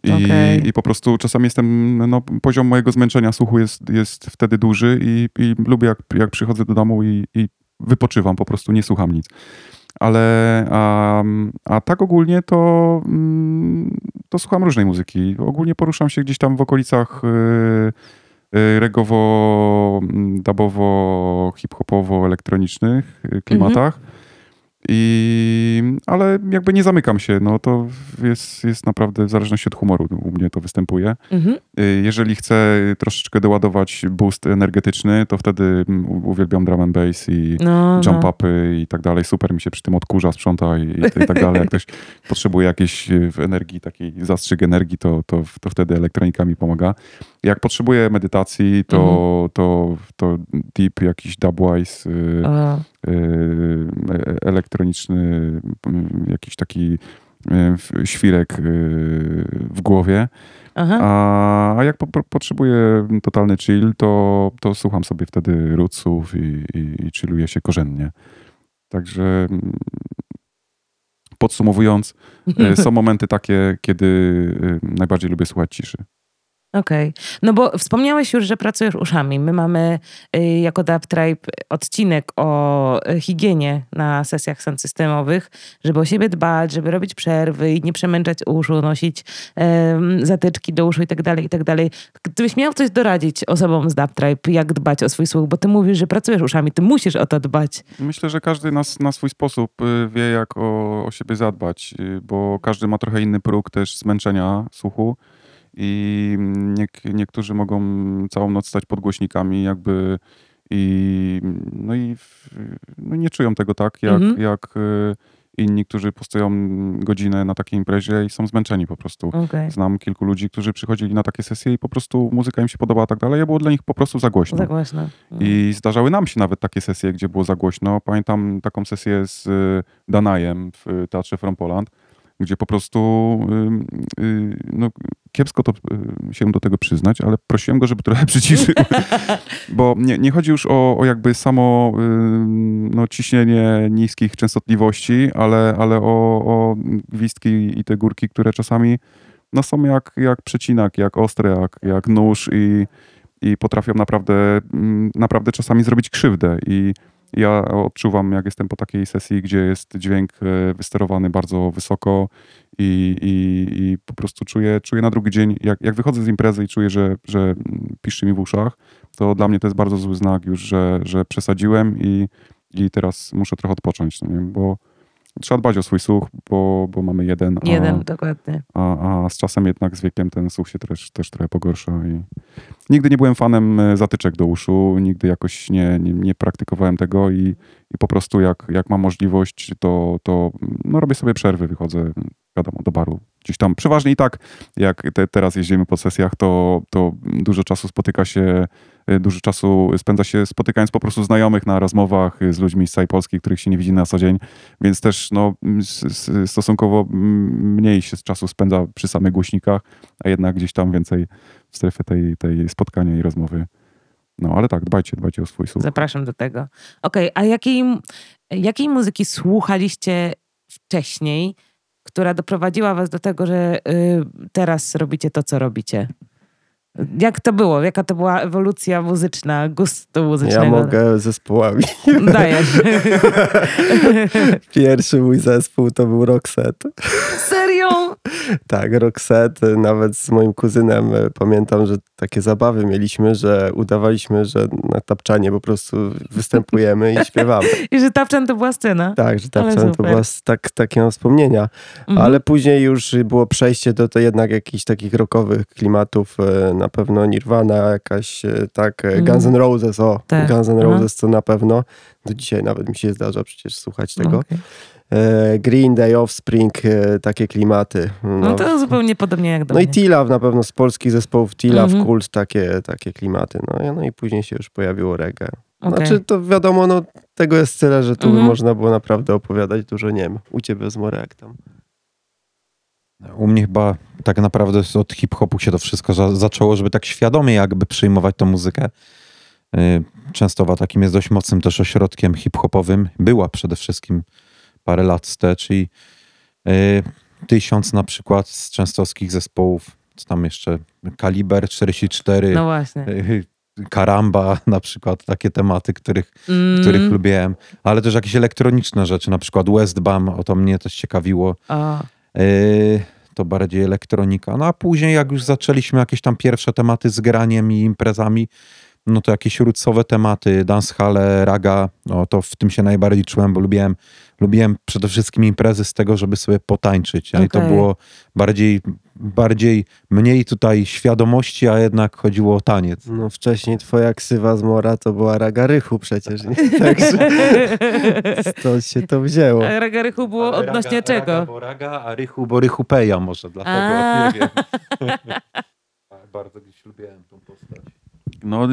C: I,
A: Okej.
C: I po prostu czasami jestem, no, poziom mojego zmęczenia słuchu jest, jest wtedy duży i, i lubię jak, jak przychodzę do domu i, i wypoczywam, po prostu nie słucham nic. Ale a, a tak ogólnie to, mm, to słucham różnej muzyki. Ogólnie poruszam się gdzieś tam w okolicach y, y, regowo, mm, dubowo, hip-hopowo, elektronicznych y, klimatach. I, ale jakby nie zamykam się, no to jest, jest naprawdę w zależności od humoru u mnie to występuje.
A: Mhm.
C: Y, Jeżeli chcę troszeczkę doładować boost energetyczny, to wtedy mm, uwielbiam drum and bass i
A: No,
C: jump
A: no.
C: upy i tak dalej. Super mi się przy tym odkurza, sprząta i, i, tak dalej. Jak ktoś potrzebuje jakiejś y, w energii, takiej zastrzyk energii, to, to, to wtedy elektronika mi pomaga. Jak potrzebuję medytacji, to,
A: Mhm.
C: to, to deep, jakiś dubwise, y, elektroniczny, mm, jakiś taki y, świrek y, w głowie.
A: aha.
C: A, a jak po, po, potrzebuję totalny chill, to, to słucham sobie wtedy rootsów i, i, i chilluję się korzennie. Także mm, podsumowując, e, są momenty takie, kiedy y, najbardziej lubię słuchać ciszy.
A: Okej. No bo wspomniałeś już, że pracujesz uszami. My mamy y, jako Dub Tribe odcinek o y, higienie na sesjach systemowych, żeby o siebie dbać, żeby robić przerwy i nie przemęczać uszu, nosić em, zatyczki do uszu i tak dalej, i tak dalej. Gdybyś miał coś doradzić osobom z Dub Tribe, jak dbać o swój słuch, bo ty mówisz, że pracujesz uszami, ty musisz o to dbać.
C: Myślę, że każdy na swój sposób y, wie, jak o, o siebie zadbać, y, bo każdy ma trochę inny próg też zmęczenia słuchu i niek- niektórzy mogą całą noc stać pod głośnikami jakby i no i w, no nie czują tego tak, jak,
A: Mhm.
C: jak y, inni, którzy postoją godzinę na takiej imprezie i są zmęczeni po prostu.
A: Okej.
C: Znam kilku ludzi, którzy przychodzili na takie sesje i po prostu muzyka im się podobała tak dalej, a było dla nich po prostu za głośno.
A: Za głośno.
C: I zdarzały nam się nawet takie sesje, gdzie było za głośno. Pamiętam taką sesję z y, Danajem w Teatrze From Poland, gdzie po prostu y, no, kiepsko to y, się do tego przyznać, ale prosiłem go, żeby trochę przyciszył. Bo nie, nie chodzi już o, o jakby samo no, ciśnienie niskich częstotliwości, ale, ale o, o gwizdki i te górki, które czasami no, są jak, jak przecinak, jak ostre, jak, jak nóż i, i potrafią naprawdę, naprawdę czasami zrobić krzywdę. I ja odczuwam, jak jestem po takiej sesji, gdzie jest dźwięk e, wysterowany bardzo wysoko i, i, i po prostu czuję, czuję na drugi dzień, jak, jak wychodzę z imprezy i czuję, że, że mm, piszczy mi w uszach, to dla mnie to jest bardzo zły znak już, że, że przesadziłem i, i teraz muszę trochę odpocząć, no nie? bo trzeba dbać o swój słuch, bo, bo mamy jeden, a,
A: Jeden, dokładnie.
C: a, a z czasem jednak z wiekiem ten słuch się też, też trochę pogorsza. I nigdy nie byłem fanem e, zatyczek do uszu, nigdy jakoś nie, nie, nie praktykowałem tego i, i po prostu jak, jak mam możliwość, to, to no, robię sobie przerwy, wychodzę wiadomo, do baru. Gdzieś tam, przeważnie i tak, jak te, teraz jeździmy po sesjach, to, to dużo czasu spotyka się, dużo czasu spędza się spotykając po prostu znajomych na rozmowach e, z ludźmi z całej Polski, których się nie widzi na co dzień, więc też no, stosunkowo mniej się czasu spędza przy samych głośnikach, a jednak gdzieś tam więcej w strefie tej, tej spotkania i rozmowy. No, ale tak, dbajcie, dbajcie o swój słuch.
A: Zapraszam do tego. Okej, a jakiej, jakiej muzyki słuchaliście wcześniej, która doprowadziła was do tego, że y, teraz robicie to, co robicie? Jak to było? Jaka to była ewolucja muzyczna, gustu muzycznego?
D: Ja mogę zespołami.
A: Dajesz.
D: Pierwszy mój zespół to był Roxette.
A: Serio?
D: Tak, Roxette. Nawet z moim kuzynem e, pamiętam, że takie zabawy mieliśmy, że udawaliśmy, że na tapczanie po prostu występujemy i śpiewamy.
A: I że Tapczan to była scena?
D: Tak, że
A: Ale
D: tapczanie to była tak, takie mam wspomnienia.
A: Mhm.
D: Ale później już było przejście do to jednak jakichś takich rockowych klimatów. Na pewno Nirvana, jakaś e, tak, e,
A: Mhm.
D: Guns N' Roses, o,
A: Tak,
D: Guns N'. Roses to na pewno. Do dzisiaj nawet mi się zdarza przecież słuchać tego.
A: Okej.
D: E, Green Day, Offspring, takie klimaty. No,
A: No to zupełnie podobnie jak do
D: no i
A: mnie.
D: Tilaw na pewno z polskich zespołów Tilaw,
A: Mhm.
D: Kult, takie, takie klimaty. No, i- no i później się już pojawiło reggae.
A: Okej.
D: Znaczy to wiadomo, no tego jest tyle, że tu
A: Mhm.
D: by można było naprawdę opowiadać dużo, nie wiem, u ciebie z Morek tam.
E: U mnie chyba tak naprawdę od hip-hopu się to wszystko za zaczęło, żeby tak świadomie jakby przyjmować tą muzykę. Y, Częstowa takim jest dość mocnym też ośrodkiem hip-hopowym. Była przede wszystkim parę lat wstecz i y, tysiąc na przykład z częstowskich zespołów, co tam jeszcze, Kaliber 44,
A: No właśnie.
E: y, Karamba na przykład, takie tematy, których,
A: Mm.
E: których lubiłem, ale też jakieś elektroniczne rzeczy, na przykład Westbam, o to mnie też ciekawiło. Yy, to bardziej elektronika. No a później, jak już zaczęliśmy jakieś tam pierwsze tematy z graniem i imprezami, no to jakieś rootsowe tematy, dancehall, raga, no to w tym się najbardziej czułem, bo lubiłem, lubiłem przede wszystkim imprezy z tego, żeby sobie potańczyć. A i to było bardziej, bardziej mniej tutaj świadomości, a jednak chodziło o taniec.
D: No wcześniej twoja ksywa z Mora to była Ragarychu przecież, nie? Także stąd się to wzięło.
A: A Ragarychu było
E: Ale
A: odnośnie
E: raga,
A: czego?
E: Raga, bo raga, a rychu, bo rychu peja może, dlatego
A: A.
E: nie wiem. Bardzo gdzieś lubiłem tą postać.
C: No,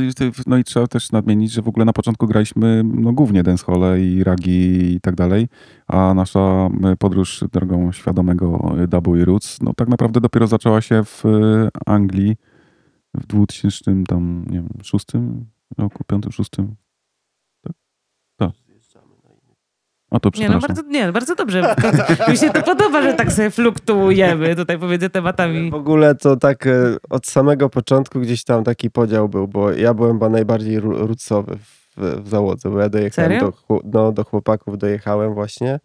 C: no i trzeba też nadmienić, że w ogóle na początku graliśmy no, głównie dancehole i ragi i tak dalej, a nasza e, podróż drogą świadomego e, dubu i roots, no tak naprawdę dopiero zaczęła się w e, Anglii w 2006 roku, 5, 6. O to
A: Nie, no bardzo, nie, bardzo dobrze. To, mi się to podoba, że tak sobie fluktuujemy tutaj pomiędzy tematami.
D: W ogóle to tak e, od samego początku gdzieś tam taki podział był, bo ja byłem chyba najbardziej ru- rootowy w, w załodze, bo ja dojechałem
A: Serio?
D: do, no, do chłopaków, dojechałem właśnie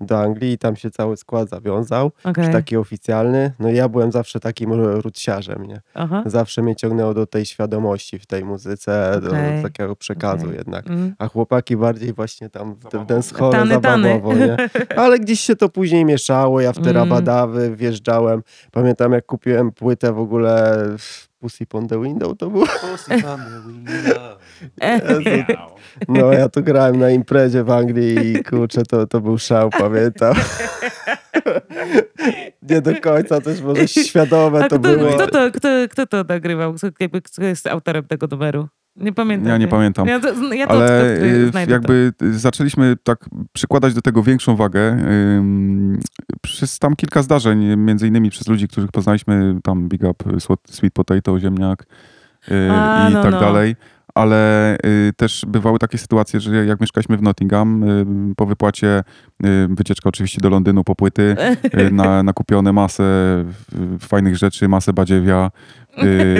D: do Anglii i tam się cały skład zawiązał,
A: Okej.
D: już taki oficjalny. No ja byłem zawsze takim ru- rutsiarzem, nie?
A: Aha.
D: Zawsze mnie ciągnęło do tej świadomości w tej muzyce,
A: Okej.
D: do takiego przekazu
A: Okej.
D: jednak.
A: Mm.
D: A chłopaki bardziej właśnie tam w, w dancehall
A: tany.
D: zabawowo, nie? Ale gdzieś się to później mieszało, ja w te
A: Mm.
D: rabadawy wjeżdżałem. Pamiętam jak kupiłem płytę w ogóle Pussy on the Window to było? Jezu. No ja to grałem na imprezie w Anglii i kurczę, to, to był szał, pamiętam. Nie do końca też może świadome
A: A
D: to
A: kto,
D: było.
A: kto, to, kto, kto to nagrywał? Kto jest autorem tego numeru? Nie pamiętam.
C: Ja nie pamiętam.
A: Ja to, ja to,
C: Ale
A: to,
C: y,
A: znajdę
C: jakby y, zaczęliśmy tak przykładać do tego większą wagę przez tam kilka zdarzeń, między innymi przez ludzi, których poznaliśmy, tam Big Up, Sweet- Potato, Ziemniak y,
A: A,
C: i
A: no,
C: tak
A: no.
C: dalej. Ale y, też bywały takie sytuacje, że jak mieszkaliśmy w Nottingham, y, po wypłacie y, wycieczka oczywiście do Londynu po płyty, y, na, nakupione masę fajnych rzeczy, masę badziewia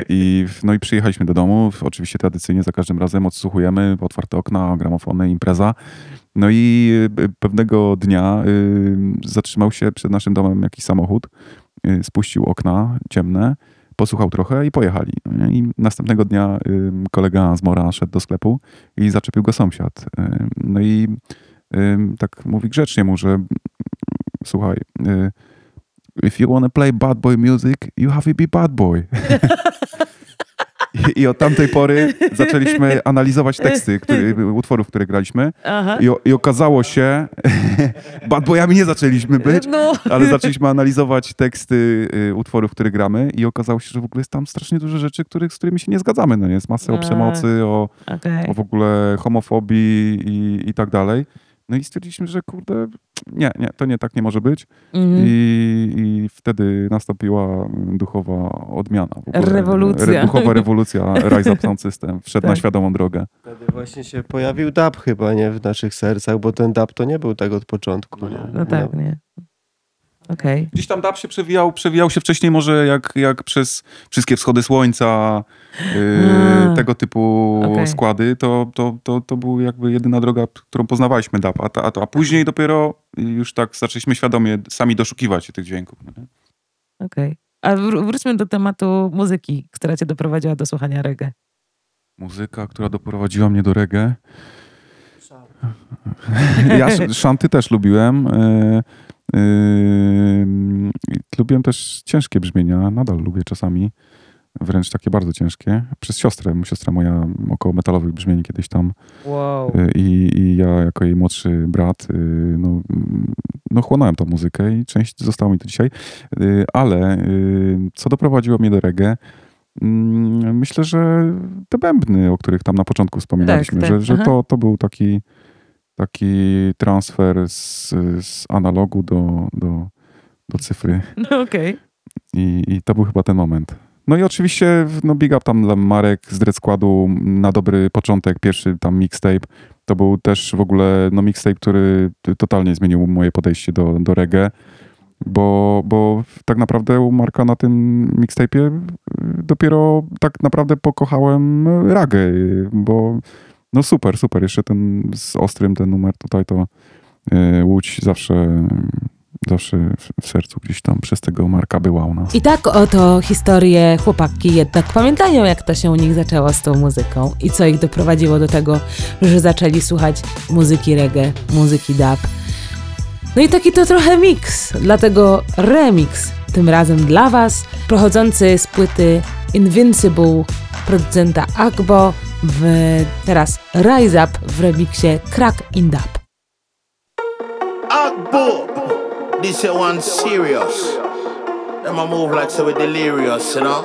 C: i, no i przyjechaliśmy do domu. Oczywiście tradycyjnie za każdym razem odsłuchujemy, otwarte okna, gramofony, impreza. No i y, pewnego dnia y, zatrzymał się przed naszym domem jakiś samochód, y, spuścił okna ciemne, posłuchał trochę i pojechali. No? I następnego dnia y, kolega z Mora szedł do sklepu i zaczepił go sąsiad. Y, No i y, tak mówi grzecznie mu, że słuchaj, y, if you wanna play bad boy music, you have to be bad boy. I, od tamtej pory zaczęliśmy analizować teksty który, utworów, które graliśmy. I, I okazało się, bad boyami nie zaczęliśmy być,
A: No.
C: ale zaczęliśmy analizować teksty y, utworów, które gramy i okazało się, że w ogóle jest tam strasznie dużo rzeczy, których, z którymi się nie zgadzamy. No? Jest masę o
A: A.
C: przemocy, o,
A: Okej.
C: o w ogóle homofobii i, i tak dalej. No i stwierdziliśmy, że kurde, nie, nie, to nie, tak nie może być.
A: Mhm.
C: I, I wtedy nastąpiła duchowa odmiana. W ogóle.
A: Rewolucja.
C: Re, duchowa rewolucja Rise Up Sound System. Wszedł na
A: Tak.
C: świadomą drogę.
D: Wtedy właśnie się pojawił dub chyba, nie? W naszych sercach, bo ten dub to nie był tak od początku. Nie?
A: No tak, nie. Okej.
C: Gdzieś tam dub się przewijał, przewijał się wcześniej może jak, jak przez wszystkie wschody słońca,
A: A.
C: yy, tego typu
A: Okej.
C: składy, to, to, to, to była jakby jedyna droga, którą poznawaliśmy dub, a, ta- a, to- a później dopiero już tak zaczęliśmy świadomie sami doszukiwać się tych dźwięków. no?
A: Okej. A wr- wróćmy do tematu muzyki, która cię doprowadziła do słuchania reggae.
C: Muzyka, która doprowadziła mnie do reggae. Ja sz- szanty też lubiłem. i Lubiłem też ciężkie brzmienia, nadal lubię czasami. Wręcz takie bardzo ciężkie. Przez siostrę. Siostra moja około metalowych brzmień kiedyś tam.
A: Wow.
C: e, I, I ja jako jej młodszy brat, e, no, no chłonąłem tą muzykę i część została mi to dzisiaj. E, Ale co doprowadziło mnie do reggae? Mm, Myślę, że te bębny, o których tam na początku wspominaliśmy,
A: tak,
C: że, że
A: aha.
C: to, to był taki, taki transfer z, z analogu do, do, do cyfry
A: No okej.
C: I, i to był chyba ten moment. No i oczywiście no big up tam dla Marek z Dread Składu na dobry początek, pierwszy tam mixtape. To był też w ogóle no mixtape, który totalnie zmienił moje podejście do, do reggae, bo, bo tak naprawdę u Marka na tym mixtape'ie dopiero tak naprawdę pokochałem ragę, bo no super, super. Jeszcze ten z Ostrym, ten numer tutaj to y, Łódź zawsze, zawsze w, w sercu gdzieś tam przez tego Marka była u nas.
A: I tak oto historie chłopaki jednak pamiętają, jak to się u nich zaczęło z tą muzyką i co ich doprowadziło do tego, że zaczęli słuchać muzyki reggae, muzyki dub. No i taki to trochę miks, dlatego remix, tym razem dla Was, pochodzący z płyty Invincible producenta Agbo, w teraz Rise Up w remiksie Crack in.
F: Agbo, this one serious. Them a move like so we delirious, you know.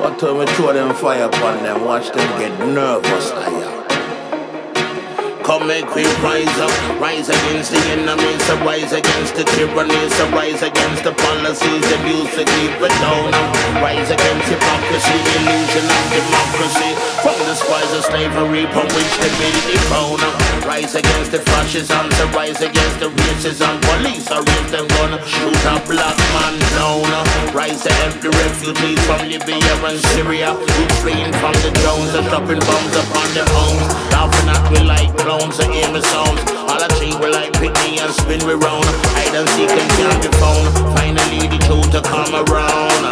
F: One time we throw them fire upon them, watch them get nervous, aya. Come make we rise up. Rise against the enemies, so rise against the tyranny, so rise against the policies that used to keep it down. Rise against hypocrisy, illusion of democracy. From the spies of slavery, from which they build the crown. Rise against the fascism, so rise against the racism. Police are raise them gonna shoot a black man down. Rise to help the refugees from Libya and Syria, who fleeing from the drones and dropping bombs upon their homes. Laughing at we like clowns and aim sounds. All I treat we like picnic and spin we round. Hide and seek and can't be found. Finally the truth to come around.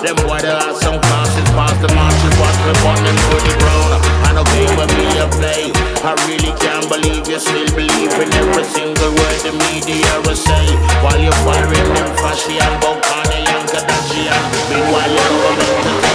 F: Them boy they have some classes past the marches, watch me burn them to the ground. I game with me a play. I really can't believe you still believe in every single word the media will say. While you're firing them fashy and and Kardashian. Meanwhile you're to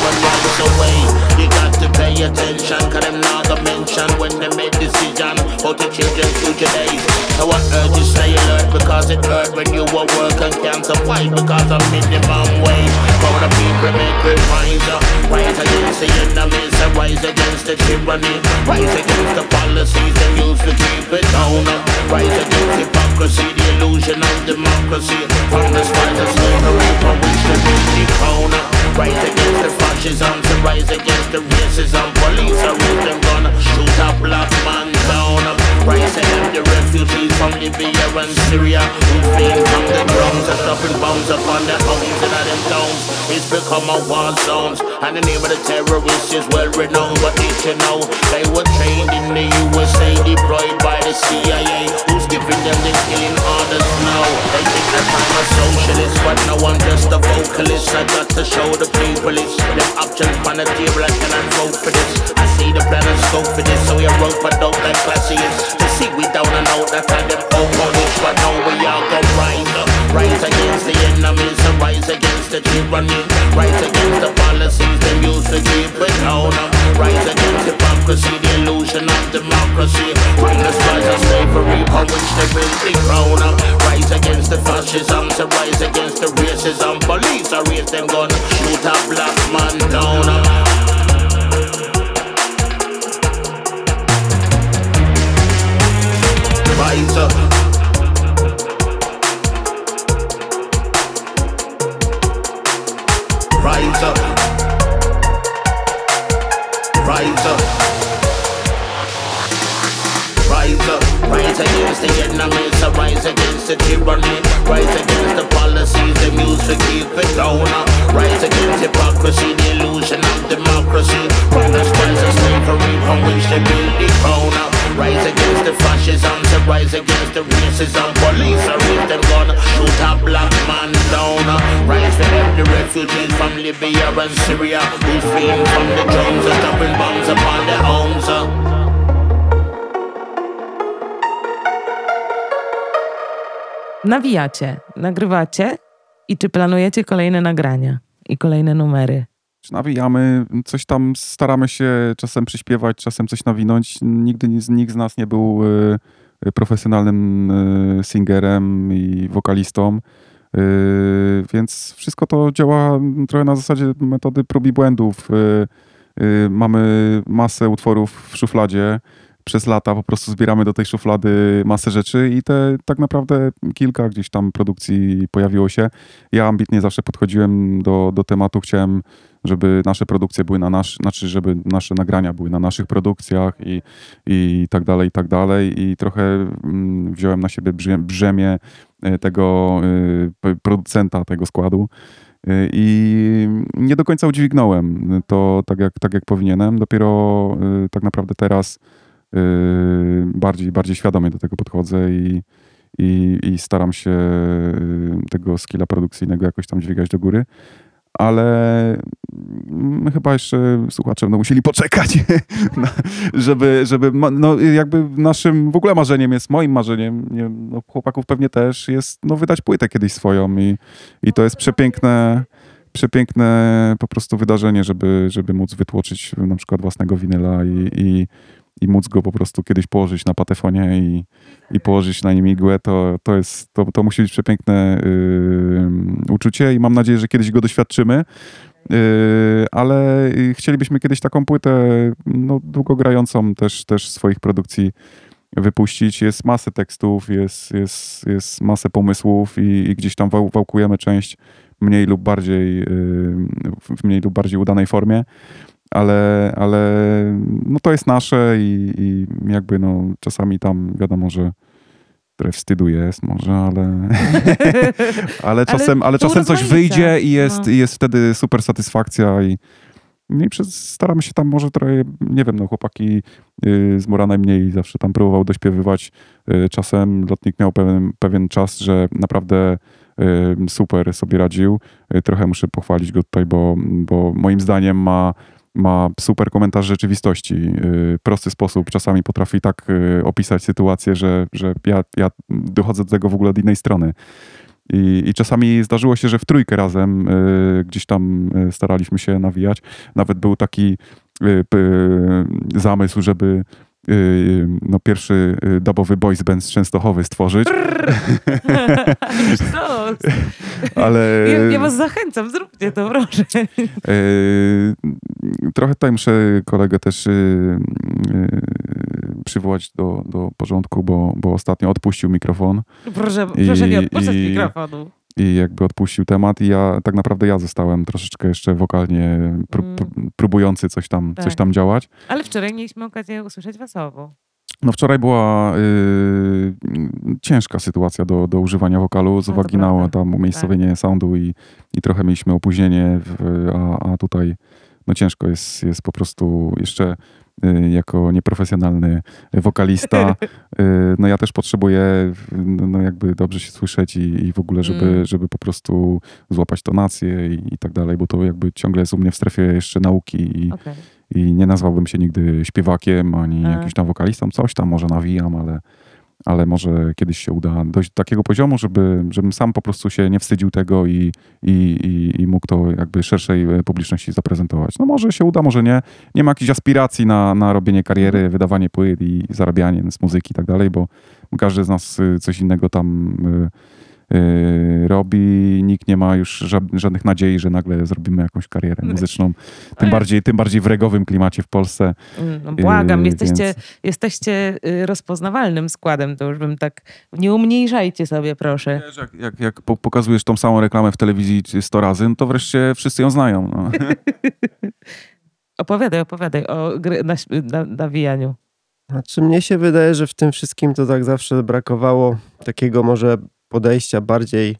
F: human rights away. You got to pay attention, cause them not gonna mention when they make decision to change their future days. So I urge you stay alert because it hurt when you were work and can't survive because of minimum wage. For the people make it rise up, rise against the enemies and rise against the tyranny, rise against the policies they use to keep it down. Rise against hypocrisy, the illusion of democracy. From the spies of slavery, from which the crown. Rise against the fascism, to rise against the racism. Police are with them gonna shoot a black man down. Rise against the refugees from Libya and Syria who flee from the drums and dropping bombs upon their homes and at them towns. It's become a war zone, and the name of the terrorists is well renowned. But did you know they were trained in the USA, deployed by the CIA, giving them the killing orders now? They think that I'm a socialist, but no, I'm just a vocalist. I got to show the people it's them options on the table. I cannot vote for this. I see the plan and scope for this, so we rope for dope like classy is. To see we down and out, that's how them which, but now we all go rise up. Rise against the enemies and rise against the tyranny. Rise against the policies they use to keep it down. Rise against hypocrisy, the illusion of democracy. From the spies of slavery, from which they build the crown. Rise against the fascism, to rise against the racism. Police are raise them gun, shoot a black man down. Rise up. Uh, Rise up. Rise up. Rise up. Rise against the enemies. Rise against the tyranny. Rise against the policies use to keep it down. Rise against hypocrisy, the illusion of democracy. From the spies of slavery from which they build the crown. Rise against the fascism, rise against the racism. Police are with them gonna shoot a refugees from Libya and Syria who's fleeing from the drums and dropping bombs upon their homes.
A: Nawijacie, nagrywacie i czy planujecie kolejne nagrania i kolejne numery?
C: Nawijamy, coś tam staramy się czasem przyśpiewać, czasem coś nawinąć. Nigdy nikt z nas nie był y, profesjonalnym y, singerem i wokalistą, więc wszystko to działa trochę na zasadzie metody prób i błędów. Y, y, Mamy masę utworów w szufladzie. Przez lata po prostu zbieramy do tej szuflady masę rzeczy i te tak naprawdę kilka gdzieś tam produkcji pojawiło się. Ja ambitnie zawsze podchodziłem do, do tematu, chciałem żeby nasze produkcje były na nasz, znaczy, żeby nasze nagrania były na naszych produkcjach i, i tak dalej, i tak dalej. I trochę mm, wziąłem na siebie brzemię, tego y, producenta tego składu. Y, I nie do końca udźwignąłem to tak jak, tak jak powinienem. Dopiero y, tak naprawdę teraz y, bardziej, bardziej świadomie do tego podchodzę i, i, i staram się y, tego skilla produkcyjnego jakoś tam dźwigać do góry ale chyba jeszcze słuchacze będą musieli poczekać, żeby, żeby no jakby naszym w ogóle marzeniem jest, moim marzeniem, nie, no chłopaków pewnie też, jest no wydać płytę kiedyś swoją i, i to jest przepiękne, przepiękne po prostu wydarzenie, żeby, żeby móc wytłoczyć na przykład własnego winyla i, i, i móc go po prostu kiedyś położyć na patefonie i, i położyć na nim igłę, to, to, jest, to, to musi być przepiękne yy, uczucie i mam nadzieję, że kiedyś go doświadczymy. Yy, ale chcielibyśmy kiedyś taką płytę no, długogrającą też, też swoich produkcji wypuścić. Jest masę tekstów, jest, jest, jest masę pomysłów i, i gdzieś tam wał, wałkujemy część mniej lub bardziej yy, w mniej lub bardziej udanej formie. Ale, ale no to jest nasze i, i jakby no czasami tam wiadomo, że trochę wstydu jest może, ale, ale czasem, ale czasem coś wyjdzie i jest,
A: No.
C: i jest wtedy super satysfakcja i, no i przez, staramy się tam może trochę, nie wiem, no chłopaki yy, z Mora najmniej zawsze tam próbował dośpiewywać. Yy, czasem lotnik miał pewien, pewien czas, że naprawdę yy, super sobie radził. Trochę muszę pochwalić go tutaj, bo, bo moim zdaniem ma ma super komentarz rzeczywistości. Yy, prosty sposób czasami potrafi tak yy, opisać sytuację, że, że ja, ja dochodzę do tego w ogóle od innej strony. I, I czasami zdarzyło się, że w trójkę razem y, gdzieś tam y, staraliśmy się nawijać. Nawet był taki y, p, zamysł, żeby y, no, pierwszy y, dubowy boys band z Częstochowy stworzyć, ale
A: ja, ja was zachęcam, zróbcie to, proszę.
C: y, trochę tutaj muszę kolegę też y, y, przywołać do, do porządku, bo, bo ostatnio odpuścił mikrofon.
A: Proszę,
C: I-
A: proszę nie odpuszczać
C: i-
A: mikrofonu.
C: I jakby odpuścił temat i ja tak naprawdę ja zostałem troszeczkę jeszcze wokalnie pró-
A: Mm.
C: pró- próbujący coś tam,
A: Tak.
C: coś tam działać.
A: Ale wczoraj mieliśmy okazję usłyszeć was obu.
C: No wczoraj była y, ciężka sytuacja do, do używania wokalu z
A: No
C: uwagi na.
A: Tak.
C: tam umiejscowienie soundu i, i trochę mieliśmy opóźnienie, w, a, a tutaj no ciężko jest, jest po prostu jeszcze jako nieprofesjonalny wokalista. y, no ja też potrzebuję no no jakby dobrze się słyszeć i, i w ogóle, żeby,
A: Mm.
C: żeby po prostu złapać tonację i, i tak dalej, bo to jakby ciągle jest u mnie w strefie jeszcze nauki i,
A: Okej.
C: i nie nazwałbym się nigdy śpiewakiem, ani
A: A.
C: jakimś tam wokalistą, coś tam może nawijam, ale, ale może kiedyś się uda dojść do takiego poziomu, żeby, żebym sam po prostu się nie wstydził tego i, i, i, i mógł to jakby szerszej e, publiczności zaprezentować. No może się uda, może nie. Nie ma jakichś aspiracji na, na robienie kariery, wydawanie płyt i zarabianie z muzyki i tak dalej, bo każdy z nas y, coś innego tam y, robi. Nikt nie ma już ża- żadnych nadziei, że nagle zrobimy jakąś karierę muzyczną. Tym bardziej, tym bardziej w regowym klimacie w Polsce.
A: Mm, No, błagam,
C: Yy,
A: jesteście,
C: więc-
A: jesteście y, rozpoznawalnym składem, to już bym tak... Nie umniejszajcie sobie, proszę.
C: Wiesz, jak, jak, jak po- pokazujesz tą samą reklamę w telewizji 100 razy, no to wreszcie wszyscy ją znają. No.
A: Opowiadaj, opowiadaj o gry na, na, nawijaniu.
D: Znaczy mnie się wydaje, że w tym wszystkim to tak zawsze brakowało takiego może podejścia bardziej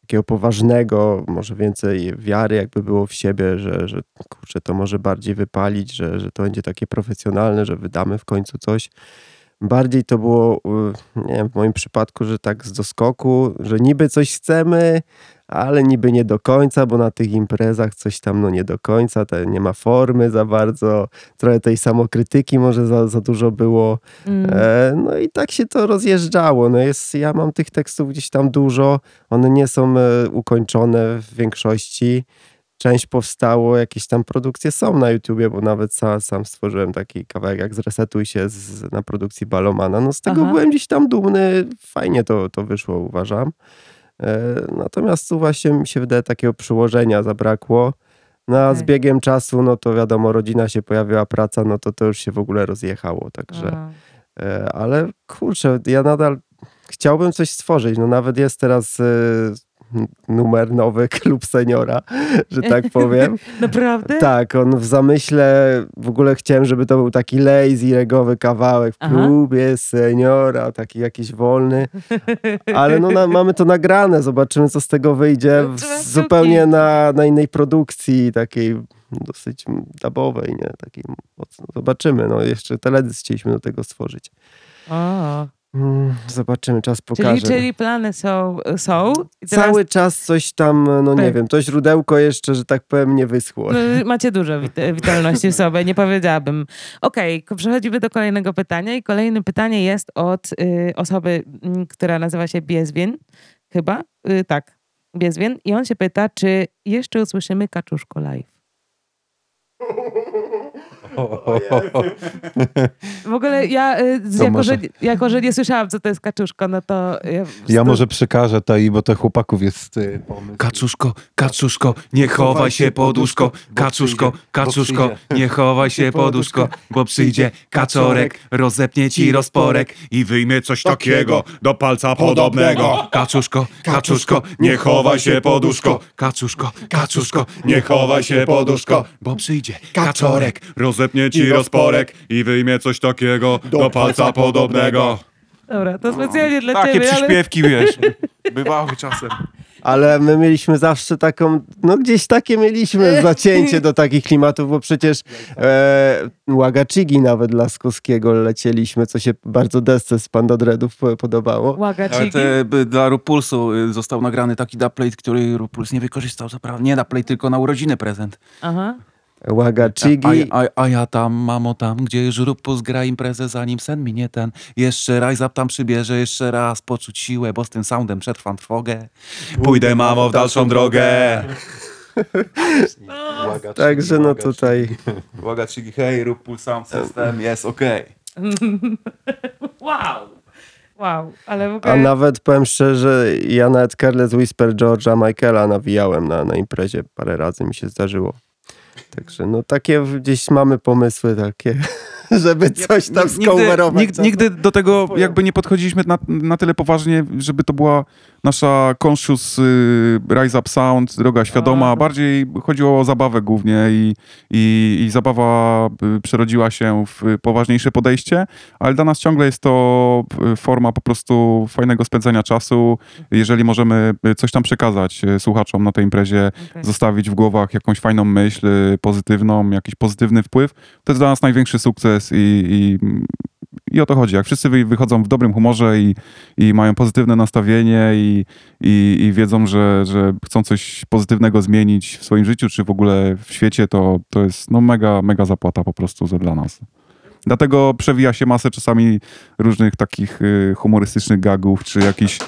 D: takiego poważnego, może więcej wiary jakby było w siebie, że, że kurczę, to może bardziej wypalić, że, że to będzie takie profesjonalne, że wydamy w końcu coś. Bardziej to było, y, nie wiem, w moim przypadku, że tak z doskoku, że niby coś chcemy, ale niby nie do końca, bo na tych imprezach coś tam no nie do końca, te, nie ma formy za bardzo, trochę tej samokrytyki może za, za dużo było.
A: Mm.
D: E, no i tak się to rozjeżdżało. No jest, ja mam tych tekstów gdzieś tam dużo, one nie są e, ukończone w większości. Część powstało, jakieś tam produkcje są na YouTubie, bo nawet sam, sam stworzyłem taki kawałek jak Zresetuj się z, na produkcji Balomana. No z tego
A: Aha.
D: byłem gdzieś tam dumny, fajnie to, to wyszło uważam. E, natomiast tu właśnie mi się wydaje takiego przyłożenia zabrakło. No a z biegiem czasu, no to wiadomo, rodzina się pojawiła, praca, no to to już się w ogóle rozjechało, także...
A: A.
D: E, Ale kurczę, ja nadal chciałbym coś stworzyć. No nawet jest teraz e, numer nowy Klub Seniora, że tak powiem.
A: Naprawdę?
D: tak, on w zamyśle w ogóle chciałem, żeby to był taki lazy, regowy kawałek w
A: Aha.
D: klubie seniora, taki jakiś wolny. Ale no na, mamy to nagrane, zobaczymy co z tego wyjdzie.
A: No,
D: w- zupełnie na, na innej produkcji, takiej dosyć dubowej, nie? Takiej mocno. Zobaczymy. No jeszcze teledysk chcieliśmy do tego stworzyć.
A: O,
D: Zobaczymy, czas
A: czyli,
D: pokaże.
A: czyli plany są. są teraz,
D: Cały czas coś tam, no nie wiem, to źródełko jeszcze, że tak powiem, nie wyschło.
A: no, macie dużo wit- witalności w sobie, nie powiedziałabym. Okej, ko- przechodzimy do kolejnego pytania i kolejne pytanie jest od y, osoby, mm, która nazywa się Biezwien, chyba, y, tak, Biezwien i on się pyta, czy jeszcze usłyszymy Kaczuszko live? W ogóle ja, y, jako,
E: może-
A: że, jako że nie słyszałam, co to jest kaczuszko, no to... Ja,
E: Ja może przekażę to i bo to chłopaków jest y, pomysł.
C: Kaczuszko, kaczuszko, nie chowaj się pod łóżko. Kaczuszko, kaczuszko, nie chowaj się pod łóżko, bo przyjdzie kaczorek, rozepnie ci rozporek i wyjmie coś takiego do palca podobnego. Kaczuszko, kaczuszko, nie chowaj się pod łóżko. Kaczuszko, kaczuszko, nie chowaj się pod łóżko, bo przyjdzie kaczorek, rozepnie ci rozporek i wyjmie coś takiego do palca podobnego.
A: Dobra, to specjalnie dla
C: Takie
A: ciebie, ale...
C: przyśpiewki, wiesz, bywały czasem.
D: Ale my mieliśmy zawsze taką, no gdzieś takie mieliśmy zacięcie do takich klimatów, bo przecież e, Łagachigi nawet Laskowskiego lecieliśmy, co się bardzo desce z Pandodredów po- podobało.
A: Łaga
G: Ale te, by, dla Rupulsu y, został nagrany taki dubplate, który Rupuls nie wykorzystał, co prawda. Nie dubplate, tylko na urodziny prezent.
A: Aha.
D: Łagachigi,
G: A, a, a ja tam, mamo tam, gdzie już Rupuls gra imprezę, zanim sen minie ten. Jeszcze Rise Up tam przybierze, jeszcze raz poczuć siłę, bo z tym soundem przetrwam trwogę.
C: Pójdę mamo w dalszą drogę.
D: także no tutaj
G: Uwaga, czyli hej, Rupul Sound System, jest okej.
A: Wow. Wow, ale w
D: A
A: ogóle...
D: nawet powiem szczerze, ja nawet Careless Whisper George'a Michaela nawijałem na, na imprezie. Parę razy mi się zdarzyło. Także no takie gdzieś mamy pomysły takie, żeby coś tam skowerować.
C: Nigdy, nigdy do tego jakby nie podchodziliśmy na, na tyle poważnie, żeby to była nasza conscious y, rise up sound, droga świadoma.
A: A.
C: Bardziej chodziło o zabawę głównie i, i, i zabawa y, przerodziła się w poważniejsze podejście, ale dla nas ciągle jest to y, forma po prostu fajnego spędzania czasu. Jeżeli możemy y, coś tam przekazać słuchaczom na tej imprezie,
A: Okej.
C: zostawić w głowach jakąś fajną myśl, pozytywną, jakiś pozytywny wpływ, to jest dla nas największy sukces i, i, i o to chodzi. Jak wszyscy wy- wychodzą w dobrym humorze i, i mają pozytywne nastawienie i, i, wiedzą, że, że chcą coś pozytywnego zmienić w swoim życiu, czy w ogóle w świecie, to, to jest no mega, mega zapłata po prostu dla nas. Dlatego przewija się masę czasami różnych takich y, humorystycznych gagów, czy jakichś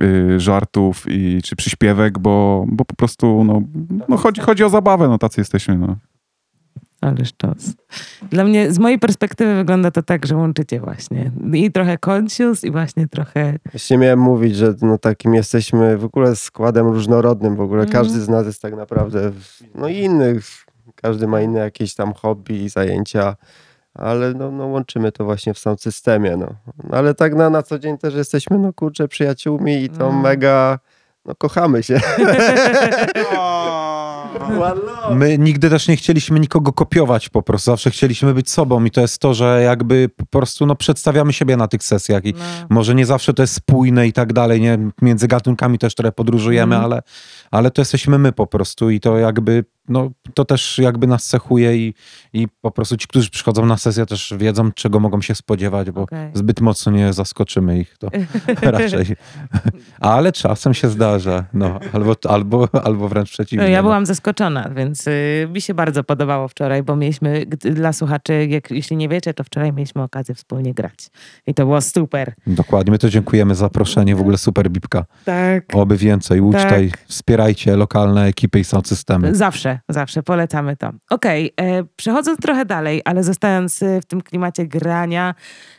C: y, żartów, i, czy przyśpiewek, bo, bo po prostu no, no chodzi, chodzi o zabawę, no tacy jesteśmy. No.
A: Ależ czas. Dla mnie, z mojej perspektywy wygląda to tak, że łączycie właśnie i trochę conscious i właśnie trochę...
D: Właśnie miałem mówić, że no takim jesteśmy w ogóle składem różnorodnym. W ogóle
A: Mhm.
D: każdy z nas jest tak naprawdę no inny. Każdy ma inne jakieś tam hobby i zajęcia. Ale no, no łączymy to właśnie w sam systemie. No. Ale tak na, na co dzień też jesteśmy, no kurczę, przyjaciółmi i to
A: No.
D: mega, no kochamy się.
E: My nigdy też nie chcieliśmy nikogo kopiować po prostu, zawsze chcieliśmy być sobą i to jest to, że jakby po prostu no, przedstawiamy siebie na tych sesjach i
A: No.
E: może nie zawsze to jest spójne i tak dalej, nie? Między gatunkami też trochę podróżujemy,
A: Mhm.
E: ale, ale to jesteśmy my po prostu i to jakby, no to też jakby nas cechuje i, i po prostu ci, którzy przychodzą na sesję też wiedzą, czego mogą się spodziewać, bo
A: Okej.
E: zbyt mocno nie zaskoczymy ich, to raczej. Ale czasem się zdarza, no, albo, albo, albo wręcz przeciwnie.
A: No, ja
E: no.
A: byłam zaskoczona, więc y, mi się bardzo podobało wczoraj, bo mieliśmy, dla słuchaczy, jak, jeśli nie wiecie, to wczoraj mieliśmy okazję wspólnie grać. I to było super.
E: Dokładnie, my to dziękujemy za zaproszenie, w ogóle super Bibka.
A: Tak.
E: Oby więcej, ucztaj, wspierajcie lokalne ekipy i sound systemy.
A: Zawsze, zawsze polecamy to. Okej, e, przechodząc trochę dalej, ale zostając e, w tym klimacie grania,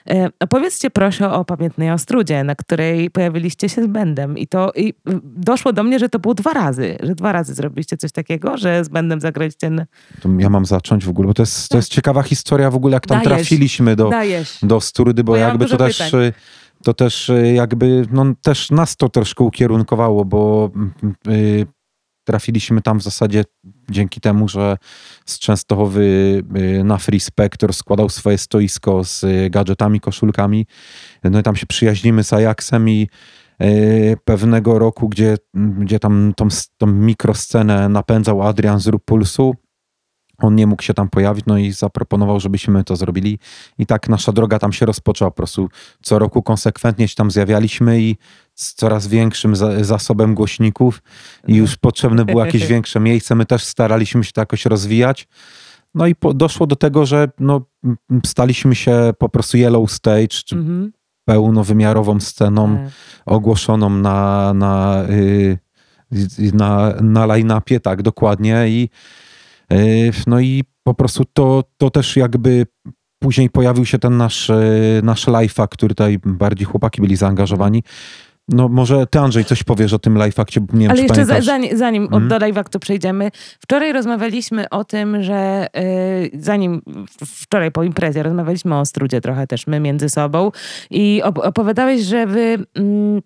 A: e, opowiedzcie proszę o Pamiętnej Ostrudzie, na której pojawiliście się z bendem. I to i doszło do mnie, że to było dwa razy, że dwa razy zrobiliście coś takiego, że z bendem zagraliście... n-
E: To ja mam zacząć w ogóle, bo to jest, to jest ciekawa historia w ogóle, jak tam
A: Dajesz.
E: trafiliśmy do,
A: Dajesz.
E: do Sturydy, bo
A: Bo ja
E: jakby to
A: dużo
E: też,
A: pytań.
E: y, to też y, jakby, no też nas to troszkę ukierunkowało, bo y, trafiliśmy tam w zasadzie dzięki temu, że z Częstochowy y, na Free Spector składał swoje stoisko z gadżetami, koszulkami. No i tam się przyjaźnimy z Ajaxem i pewnego roku, gdzie, gdzie tam tą, tą mikroscenę napędzał Adrian z Rupulsu, on nie mógł się tam pojawić, no i zaproponował, żebyśmy to zrobili. I tak nasza droga tam się rozpoczęła. Po prostu co roku konsekwentnie się tam zjawialiśmy i z coraz większym za, zasobem głośników i już potrzebne było jakieś większe miejsce. My też staraliśmy się to jakoś rozwijać. No i po, doszło do tego, że no, staliśmy się po prostu yellow stage, czy
A: Mhm.
E: pełnowymiarową sceną
A: Tak.
E: ogłoszoną na, na, y, y, na, na line-upie, tak, dokładnie. I Yy, No i po prostu to, to też jakby później pojawił się ten nasz, yy, nasz live'a, który tutaj bardziej chłopaki byli zaangażowani. No może ty Andrzej coś powiesz o tym live'a, gdzie nie wiem,
A: Ale jeszcze za, zanim, zanim
E: Mhm.
A: od do przejdziemy, wczoraj rozmawialiśmy o tym, że y, zanim wczoraj po imprezie rozmawialiśmy o Strudzie trochę też my między sobą i op- opowiadałeś, że wy mm,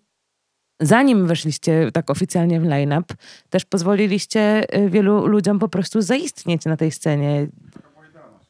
A: zanim weszliście tak oficjalnie w line-up, też pozwoliliście y, wielu ludziom po prostu zaistnieć na tej scenie.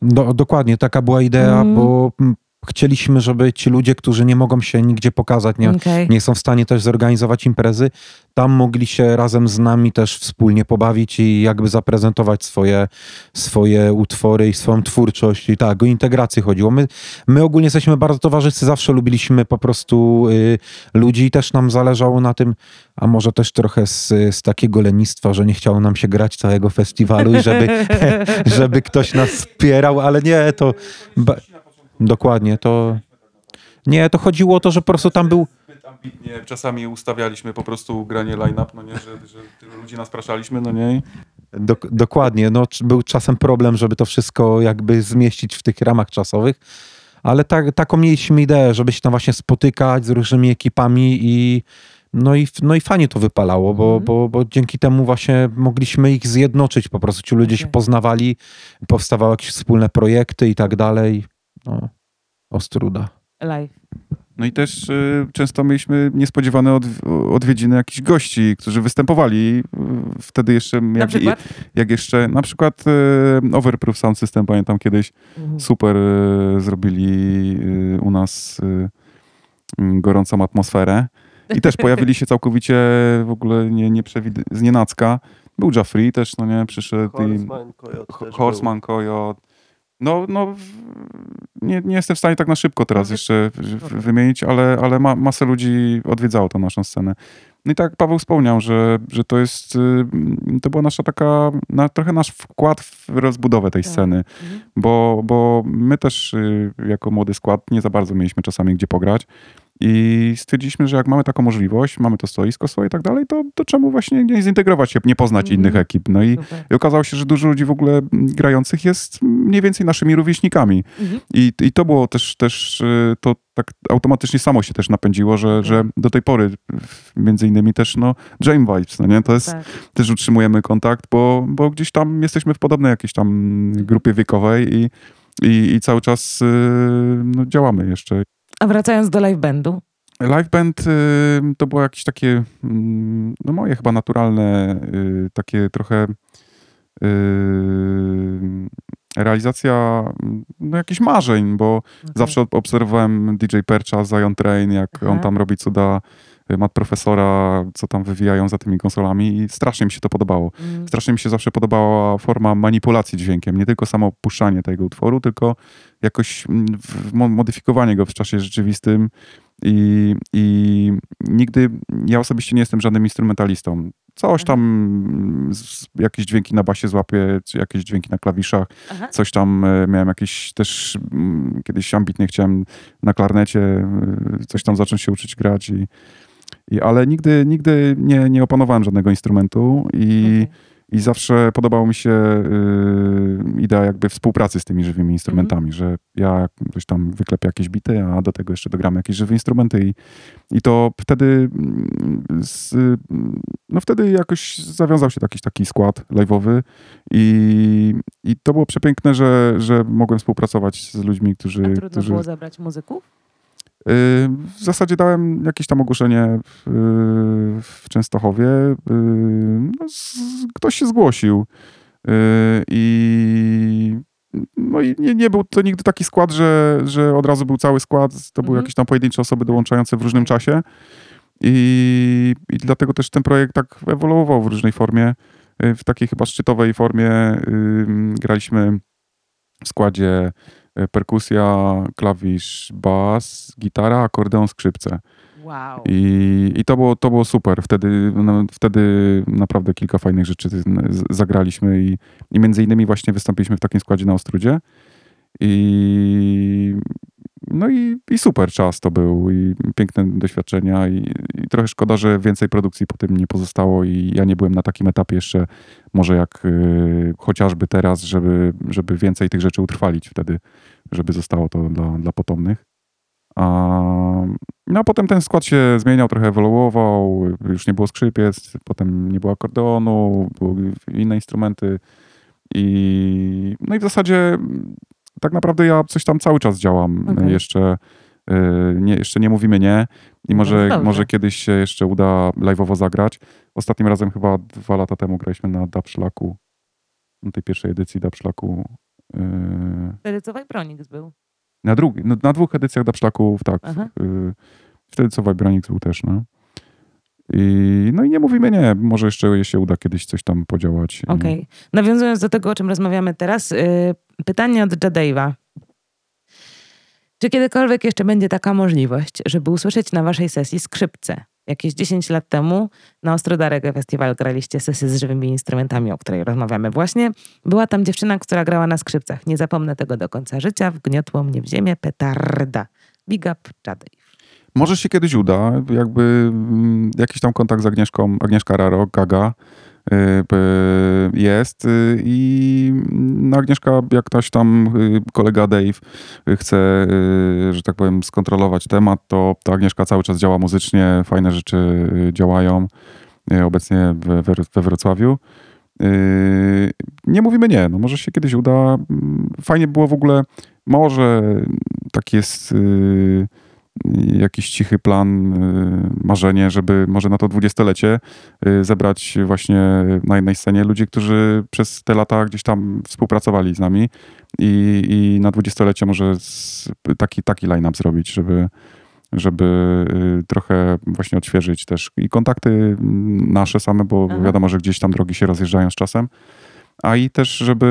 E: Do, dokładnie, taka była idea,
A: Mhm.
E: bo mm, chcieliśmy, żeby ci ludzie, którzy nie mogą się nigdzie pokazać, nie,
A: Okej.
E: nie są w stanie też zorganizować imprezy, tam mogli się razem z nami też wspólnie pobawić i jakby zaprezentować swoje, swoje utwory i swoją twórczość. I tak, o integrację chodziło. My, my ogólnie jesteśmy bardzo towarzyscy, zawsze lubiliśmy po prostu y, ludzi i też nam zależało na tym, a może też trochę z, z takiego lenistwa, że nie chciało nam się grać całego festiwalu i żeby, żeby ktoś nas wspierał, ale nie, to... Ba, dokładnie, to... Nie, to chodziło o to, że po prostu tam był...
C: Zbyt ambitnie czasami ustawialiśmy po prostu granie line-up, no nie, że, że tylu ludzi nas praszaliśmy, no nie.
E: Dok- dokładnie, no, był czasem problem, żeby to wszystko jakby zmieścić w tych ramach czasowych, ale tak, taką mieliśmy ideę, żeby się tam właśnie spotykać z różnymi ekipami i no i, no i fajnie to wypalało, bo,
A: Mhm.
E: bo, bo dzięki temu właśnie mogliśmy ich zjednoczyć po prostu. Ci ludzie się
A: Okej.
E: poznawali, powstawały jakieś wspólne projekty i tak dalej. No, Ostruda.
A: Live.
C: No i też y, często mieliśmy niespodziewane od, odwiedziny jakichś gości, którzy występowali y, wtedy jeszcze,
A: Na
C: jak,
A: przykład?
C: jak jeszcze, na przykład y, Overproof Sound System, pamiętam kiedyś,
A: Mhm.
C: super y, zrobili y, u nas y, y, gorącą atmosferę. I też pojawili się całkowicie w ogóle nie, nie przewid- znienacka. Był Jeffrey też, no nie, przyszedł i
D: Horseman, Coyote
C: Ho-
D: też
C: Horseman, Coyote. No, no nie, nie jestem w stanie tak na szybko teraz
A: No,
C: jeszcze wymienić, ale, ale ma, masę ludzi odwiedzało tę naszą scenę. No i tak Paweł wspomniał, że, że to jest, y, to była nasza taka, na, trochę nasz wkład w rozbudowę tej
A: Tak.
C: sceny,
A: Mhm.
C: bo, bo my też y, jako młody skład nie za bardzo mieliśmy czasami gdzie pograć i stwierdziliśmy, że jak mamy taką możliwość, mamy to stoisko swoje i tak dalej, to, to czemu właśnie nie zintegrować się, nie poznać
A: Mhm.
C: innych ekip. No i i okazało się, że dużo ludzi w ogóle mm, grających jest mniej więcej naszymi rówieśnikami.
A: Mhm.
C: I, i to było też, też y, to tak automatycznie samo się też napędziło, że, że do tej pory między innymi też no Jam Vibes, no nie? To jest,
A: Tak.
C: też utrzymujemy kontakt, bo, bo gdzieś tam jesteśmy w podobnej jakiejś tam grupie wiekowej i, i, i cały czas y, no, działamy jeszcze.
A: A wracając do live bandu.
C: Live band y, to było jakieś takie, mm, no moje chyba naturalne, y, takie trochę y, realizacja no jakichś marzeń, bo
A: Okej.
C: zawsze ob- obserwowałem DJ Percha, Zion Train, jak
A: Aha.
C: on tam robi cuda, Mat Profesora, co tam wywijają za tymi konsolami i strasznie mi się to podobało.
A: Mm.
C: Strasznie mi się zawsze podobała forma manipulacji dźwiękiem. Nie tylko samo puszczanie tego utworu, tylko jakoś mm, modyfikowanie go w czasie rzeczywistym. I, I nigdy ja osobiście nie jestem żadnym instrumentalistą. Coś tam, z, jakieś dźwięki na basie złapię, jakieś dźwięki na klawiszach,
A: Aha.
C: coś tam e, miałem jakieś też mm, kiedyś ambitnie chciałem na klarnecie e, coś tam zacząć się uczyć grać i, i ale nigdy, nigdy nie, nie opanowałem żadnego instrumentu i,
A: Okej.
C: i zawsze podobała mi się y, idea jakby współpracy z tymi żywymi instrumentami,
A: Mhm.
C: że ja coś tam wyklepię jakieś bity, a do tego jeszcze dogramy jakieś żywe instrumenty i, i to wtedy mm, z, no wtedy jakoś zawiązał się jakiś taki skład live'owy i, i to było przepiękne, że, że mogłem współpracować z ludźmi, którzy...
A: A trudno
C: którzy
A: było zabrać muzyków?
C: Y, W zasadzie dałem jakieś tam ogłoszenie w, w Częstochowie. y, No, z, ktoś się zgłosił. Y, I, no i nie, nie był to nigdy taki skład, że, że od razu był cały skład. To były
A: Mhm.
C: jakieś tam pojedyncze osoby dołączające w różnym czasie. I, I dlatego też ten projekt tak ewoluował w różnej formie. W takiej chyba szczytowej formie graliśmy w składzie perkusja, klawisz, bas, gitara, akordeon, skrzypce.
A: Wow.
C: I, i to, było, to było super. Wtedy, no, wtedy naprawdę kilka fajnych rzeczy zagraliśmy i, i między innymi właśnie wystąpiliśmy w takim składzie na Ostrudzie. I no i, i super czas to był i piękne doświadczenia i, i trochę szkoda, że więcej produkcji po tym nie pozostało i ja nie byłem na takim etapie jeszcze może jak y, chociażby teraz, żeby, żeby więcej tych rzeczy utrwalić wtedy, żeby zostało to dla, dla potomnych. A, no a potem ten skład się zmieniał, trochę ewoluował, już nie było skrzypiec, potem nie było akordeonu, były inne instrumenty i no i w zasadzie tak naprawdę ja coś tam cały czas działam.
A: Okej.
C: Jeszcze, y, nie, jeszcze nie mówimy nie i może,
A: dobrze.
C: może kiedyś się jeszcze uda live'owo zagrać. Ostatnim razem chyba dwa lata temu graliśmy na Dubszlaku, na tej pierwszej edycji Dubszlaku. y,
A: Wtedy co Vibronix był.
C: na, drugi, no, na dwóch edycjach Dubszlaków, tak.
A: Aha.
C: wtedy co Vibronix był też, no. I, no i nie mówimy nie, może jeszcze się uda kiedyś coś tam podziałać.
A: Okej. Nawiązując do tego, o czym rozmawiamy teraz, y, pytanie od Jade'wa. Czy kiedykolwiek jeszcze będzie taka możliwość, żeby usłyszeć na waszej sesji skrzypce? Jakieś 10 lat temu na Ostrodarek Festival graliście sesję z żywymi instrumentami, o której rozmawiamy właśnie. Była tam dziewczyna, która grała na skrzypcach. Nie zapomnę tego do końca życia. Wgniotło mnie w ziemię petarda. Big up Jadej.
C: Może się kiedyś uda, jakby mm, jakiś tam kontakt z Agnieszką, Agnieszka Raro, Gaga jest y, i mm, Agnieszka, jak ktoś tam, y, kolega Dave y, chce, y, że tak powiem, skontrolować temat, to, to Agnieszka cały czas działa muzycznie, fajne rzeczy y, działają y, obecnie we, we, Wrocławiu. Y, Nie mówimy nie, no może się kiedyś uda. Mm, Fajnie było w ogóle, może tak jest y, jakiś cichy plan, y, marzenie, żeby może na to dwudziestolecie y, zebrać właśnie na jednej scenie ludzi, którzy przez te lata gdzieś tam współpracowali z nami i, i na dwudziestolecie może taki, taki line-up zrobić, żeby, żeby y, trochę właśnie odświeżyć też i kontakty nasze same, bo
A: Aha.
C: wiadomo, że gdzieś tam drogi się rozjeżdżają z czasem, a i też, żeby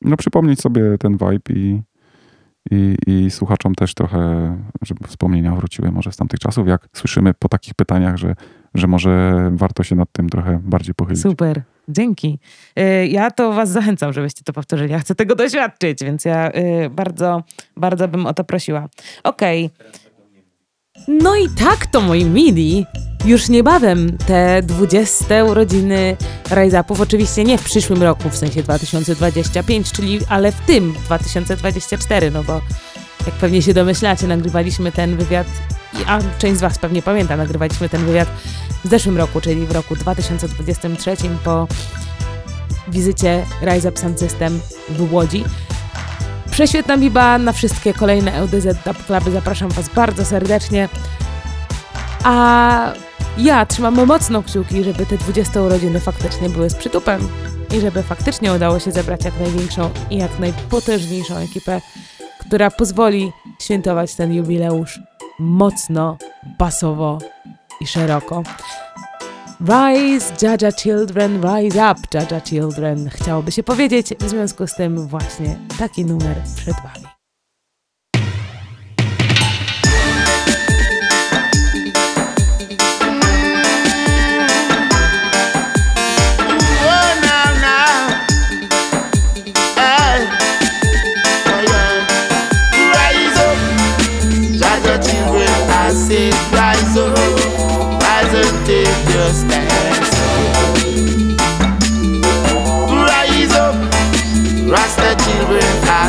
C: no, przypomnieć sobie ten vibe i, i, i słuchaczom też trochę, żeby wspomnienia wróciły może z tamtych czasów, jak słyszymy po takich pytaniach, że, że może warto się nad tym trochę bardziej pochylić.
A: Super, dzięki. Y, Ja to was zachęcam, żebyście to powtórzyli. Ja chcę tego doświadczyć, więc ja y, bardzo, bardzo bym o to prosiła. Okej. No i tak to, moi mili. Już niebawem te 20 urodziny Rise Upów, oczywiście nie w przyszłym roku, w sensie 2025, czyli ale w tym 2024, no bo jak pewnie się domyślacie, nagrywaliśmy ten wywiad, a część z was pewnie pamięta, nagrywaliśmy ten wywiad w zeszłym roku, czyli w roku 2023 po wizycie Rise Up Sound System w Łodzi. Prześwietna biba na wszystkie kolejne LDZ Dub Cluby. Zapraszam Was bardzo serdecznie. A ja trzymam mocno kciuki, żeby te 20 urodziny faktycznie były z przytupem i żeby faktycznie udało się zebrać jak największą i jak najpotężniejszą ekipę, która pozwoli świętować ten jubileusz mocno, basowo i szeroko. Rise, Jaja Children, rise up, Jaja Children. Chciałoby się powiedzieć, w związku z tym właśnie taki numer przed Wami.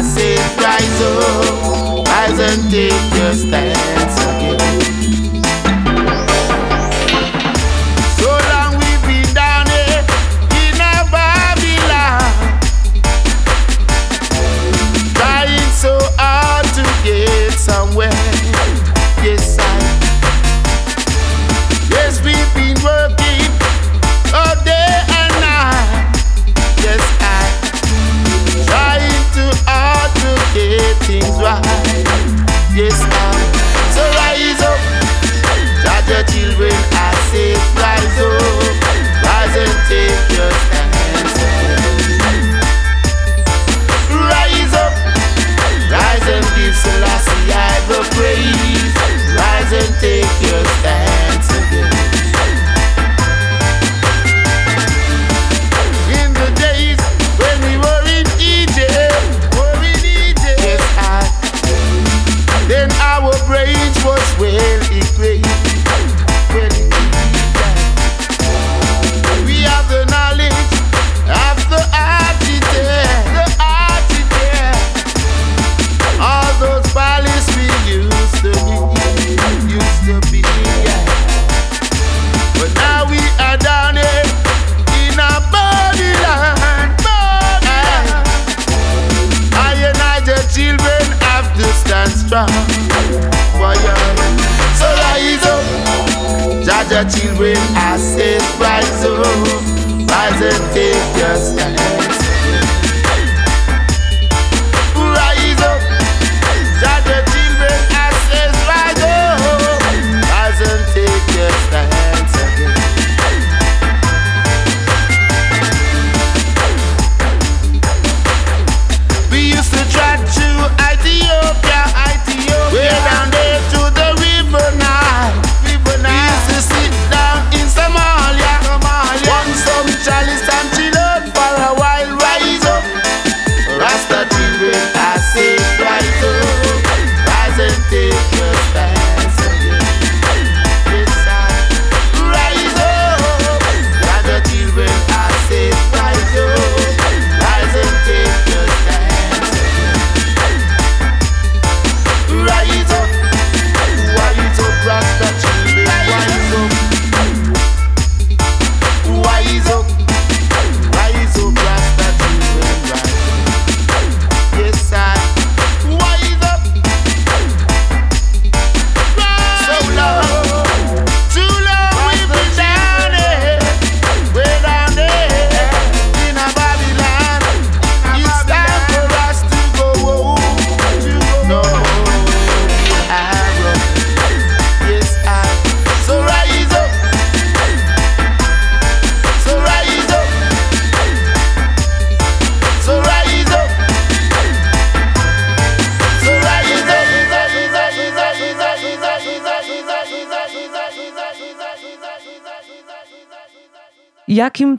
F: Said, rise up. Rise and take your stance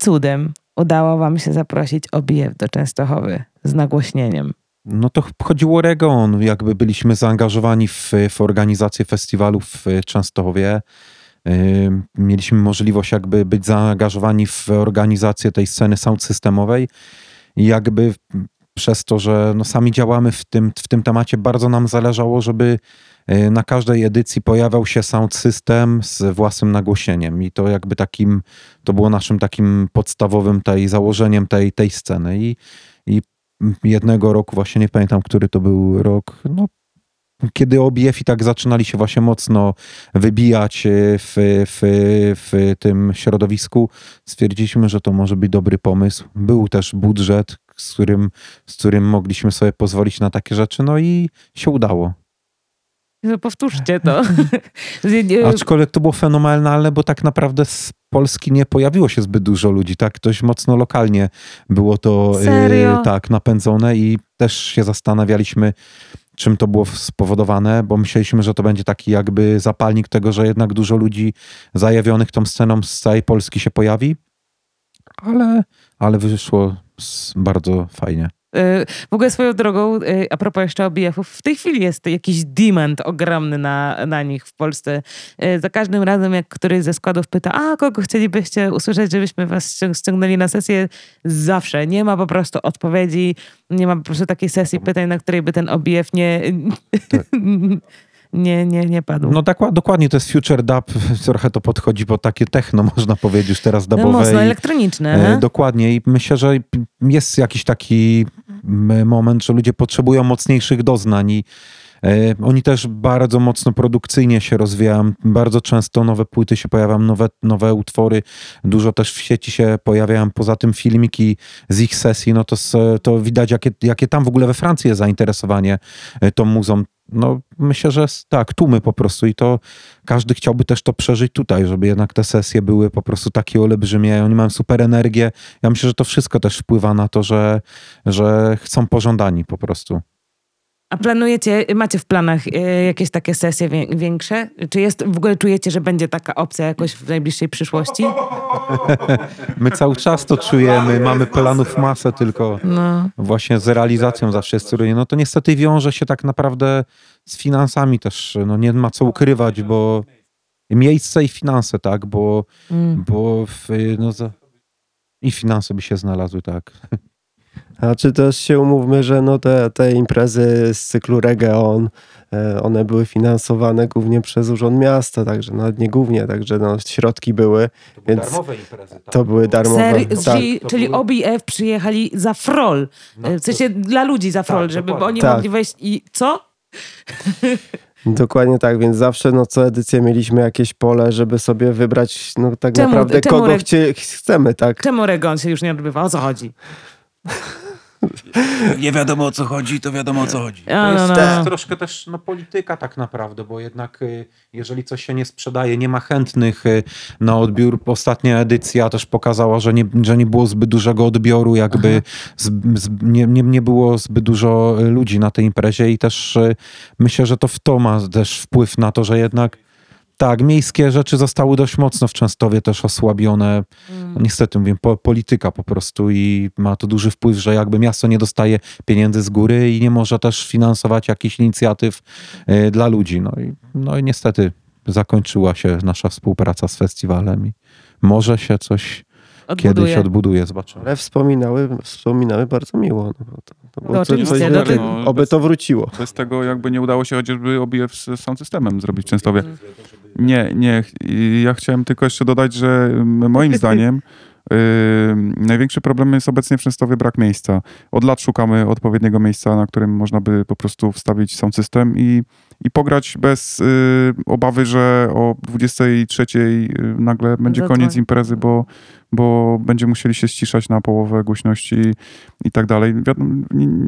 A: cudem udało wam się zaprosić OBF do Częstochowy z nagłośnieniem?
E: No to chodziło region, jakby byliśmy zaangażowani w, w organizację festiwalu w Częstochowie. Mieliśmy możliwość jakby być zaangażowani w organizację tej sceny sound systemowej i jakby przez to, że no sami działamy w tym, w tym temacie, bardzo nam zależało, żeby na każdej edycji pojawiał się sound system z własnym nagłośnieniem i to jakby takim, to było naszym takim podstawowym tej założeniem tej, tej sceny i, i jednego roku, właśnie nie pamiętam, który to był rok, no, kiedy OBF i tak zaczynali się właśnie mocno wybijać e, w, w, w tym środowisku, stwierdziliśmy, że to może być dobry pomysł. Był też budżet, z którym, z którym mogliśmy sobie pozwolić na takie rzeczy, no i się udało.
A: No, powtórzcie to.
E: Aczkolwiek to było fenomenalne, bo tak naprawdę z Polski nie pojawiło się zbyt dużo ludzi, tak? Dość mocno lokalnie było to e,
A: Serio?
E: tak napędzone i też się zastanawialiśmy, czym to było spowodowane, bo myśleliśmy, że to będzie taki jakby zapalnik tego, że jednak dużo ludzi zajawionych tą sceną z całej Polski się pojawi, ale, ale wyszło bardzo fajnie.
A: Y, W ogóle swoją drogą, y, a propos jeszcze OBF-ów, w tej chwili jest jakiś demand ogromny na, na nich w Polsce. Y, Za każdym razem, jak któryś ze składów pyta, a kogo chcielibyście usłyszeć, żebyśmy was ścią- ściągnęli na sesję, zawsze. Nie ma po prostu odpowiedzi, nie ma po prostu takiej sesji pytań, na której by ten OBF nie, nie, nie, nie padł.
E: No tak, dokładnie, to jest future dub, trochę to podchodzi po takie techno, można powiedzieć, już teraz
A: No,
E: dubowe.
A: mocno
E: i-
A: elektroniczne.
E: E, Dokładnie i myślę, że jest jakiś taki moment, że ludzie potrzebują mocniejszych doznań i e, oni też bardzo mocno produkcyjnie się rozwijają. Bardzo często nowe płyty się pojawiają, nowe, nowe utwory. Dużo też w sieci się pojawiają. Poza tym filmiki z ich sesji, no to, to widać, jakie, jakie tam w ogóle we Francji jest zainteresowanie e, tą muzą. No myślę, że tak, tłumy po prostu i to każdy chciałby też to przeżyć tutaj, żeby jednak te sesje były po prostu takie olbrzymie. Oni mają super energię. Ja myślę, że to wszystko też wpływa na to, że, że chcą pożądani po prostu.
A: A planujecie, macie w planach y, jakieś takie sesje wię- większe? Czy jest, w ogóle czujecie, że będzie taka opcja jakoś w najbliższej przyszłości?
E: My cały czas to czujemy, mamy planów masę, tylko
A: No.
E: właśnie z realizacją zawsze jest trudniej. No to niestety wiąże się tak naprawdę z finansami też. No nie ma co ukrywać, bo miejsce i finanse, tak, bo,
A: Mm.
E: bo w, no i finanse by się znalazły, tak.
D: A czy też się umówmy, że no te, te imprezy z cyklu Regeon, e, one były finansowane głównie przez Urząd Miasta, także nawet nie głównie, także no środki były, więc
E: imprezy, tak.
D: to były darmowe.
A: Serio?
D: tak.
A: Czyli, czyli OBF przyjechali za frol.
E: No,
A: w sensie dla ludzi za frol,
E: tak,
A: żeby bo
E: dokładnie.
A: oni
D: Tak.
A: mogli wejść i co?
D: Dokładnie tak, więc zawsze no, co edycję mieliśmy jakieś pole, żeby sobie wybrać no, tak
A: Czemu-
D: naprawdę
A: czemu
D: kogo chcie, chcemy, tak?
A: Czemu Regon się już nie odbywa? O co chodzi?
G: Nie wiadomo o co chodzi, to wiadomo o co chodzi.
A: A,
E: To jest,
A: no,
E: to
A: no.
E: jest troszkę też no, polityka tak naprawdę, bo jednak y, jeżeli coś się nie sprzedaje, nie ma chętnych y, na odbiór. Ostatnia edycja też pokazała, że nie, że nie było zbyt dużego odbioru, jakby z, z, nie, nie, nie było zbyt dużo y, ludzi na tej imprezie i też myślę, że to w to ma też wpływ na to, że jednak tak, miejskie rzeczy zostały dość mocno w Częstowie też osłabione. No, niestety mówię, po, polityka po prostu i ma to duży wpływ, że jakby miasto nie dostaje pieniędzy z góry i nie może też finansować jakichś inicjatyw y, dla ludzi. No i, no i niestety zakończyła się nasza współpraca z festiwalem i może się coś kiedyś
A: Odbuduję.
E: odbuduje, zobaczymy.
D: Ale wspominały, wspominały bardzo miło. No, to, to było
A: No,
D: coś,
A: no
D: Oby to wróciło.
C: Bez tego jakby nie udało się chociażby OBF z sound systemem zrobić w Częstowie. Nie, nie. Ja chciałem tylko jeszcze dodać, że moim zdaniem yy, największy problem jest obecnie w Częstowie brak miejsca. Od lat szukamy odpowiedniego miejsca, na którym można by po prostu wstawić sound system i, i pograć bez yy, obawy, że o 23 yy, nagle będzie
A: Zadzwoń.
C: koniec imprezy, bo, bo będziemy musieli się ściszać na połowę głośności i tak dalej.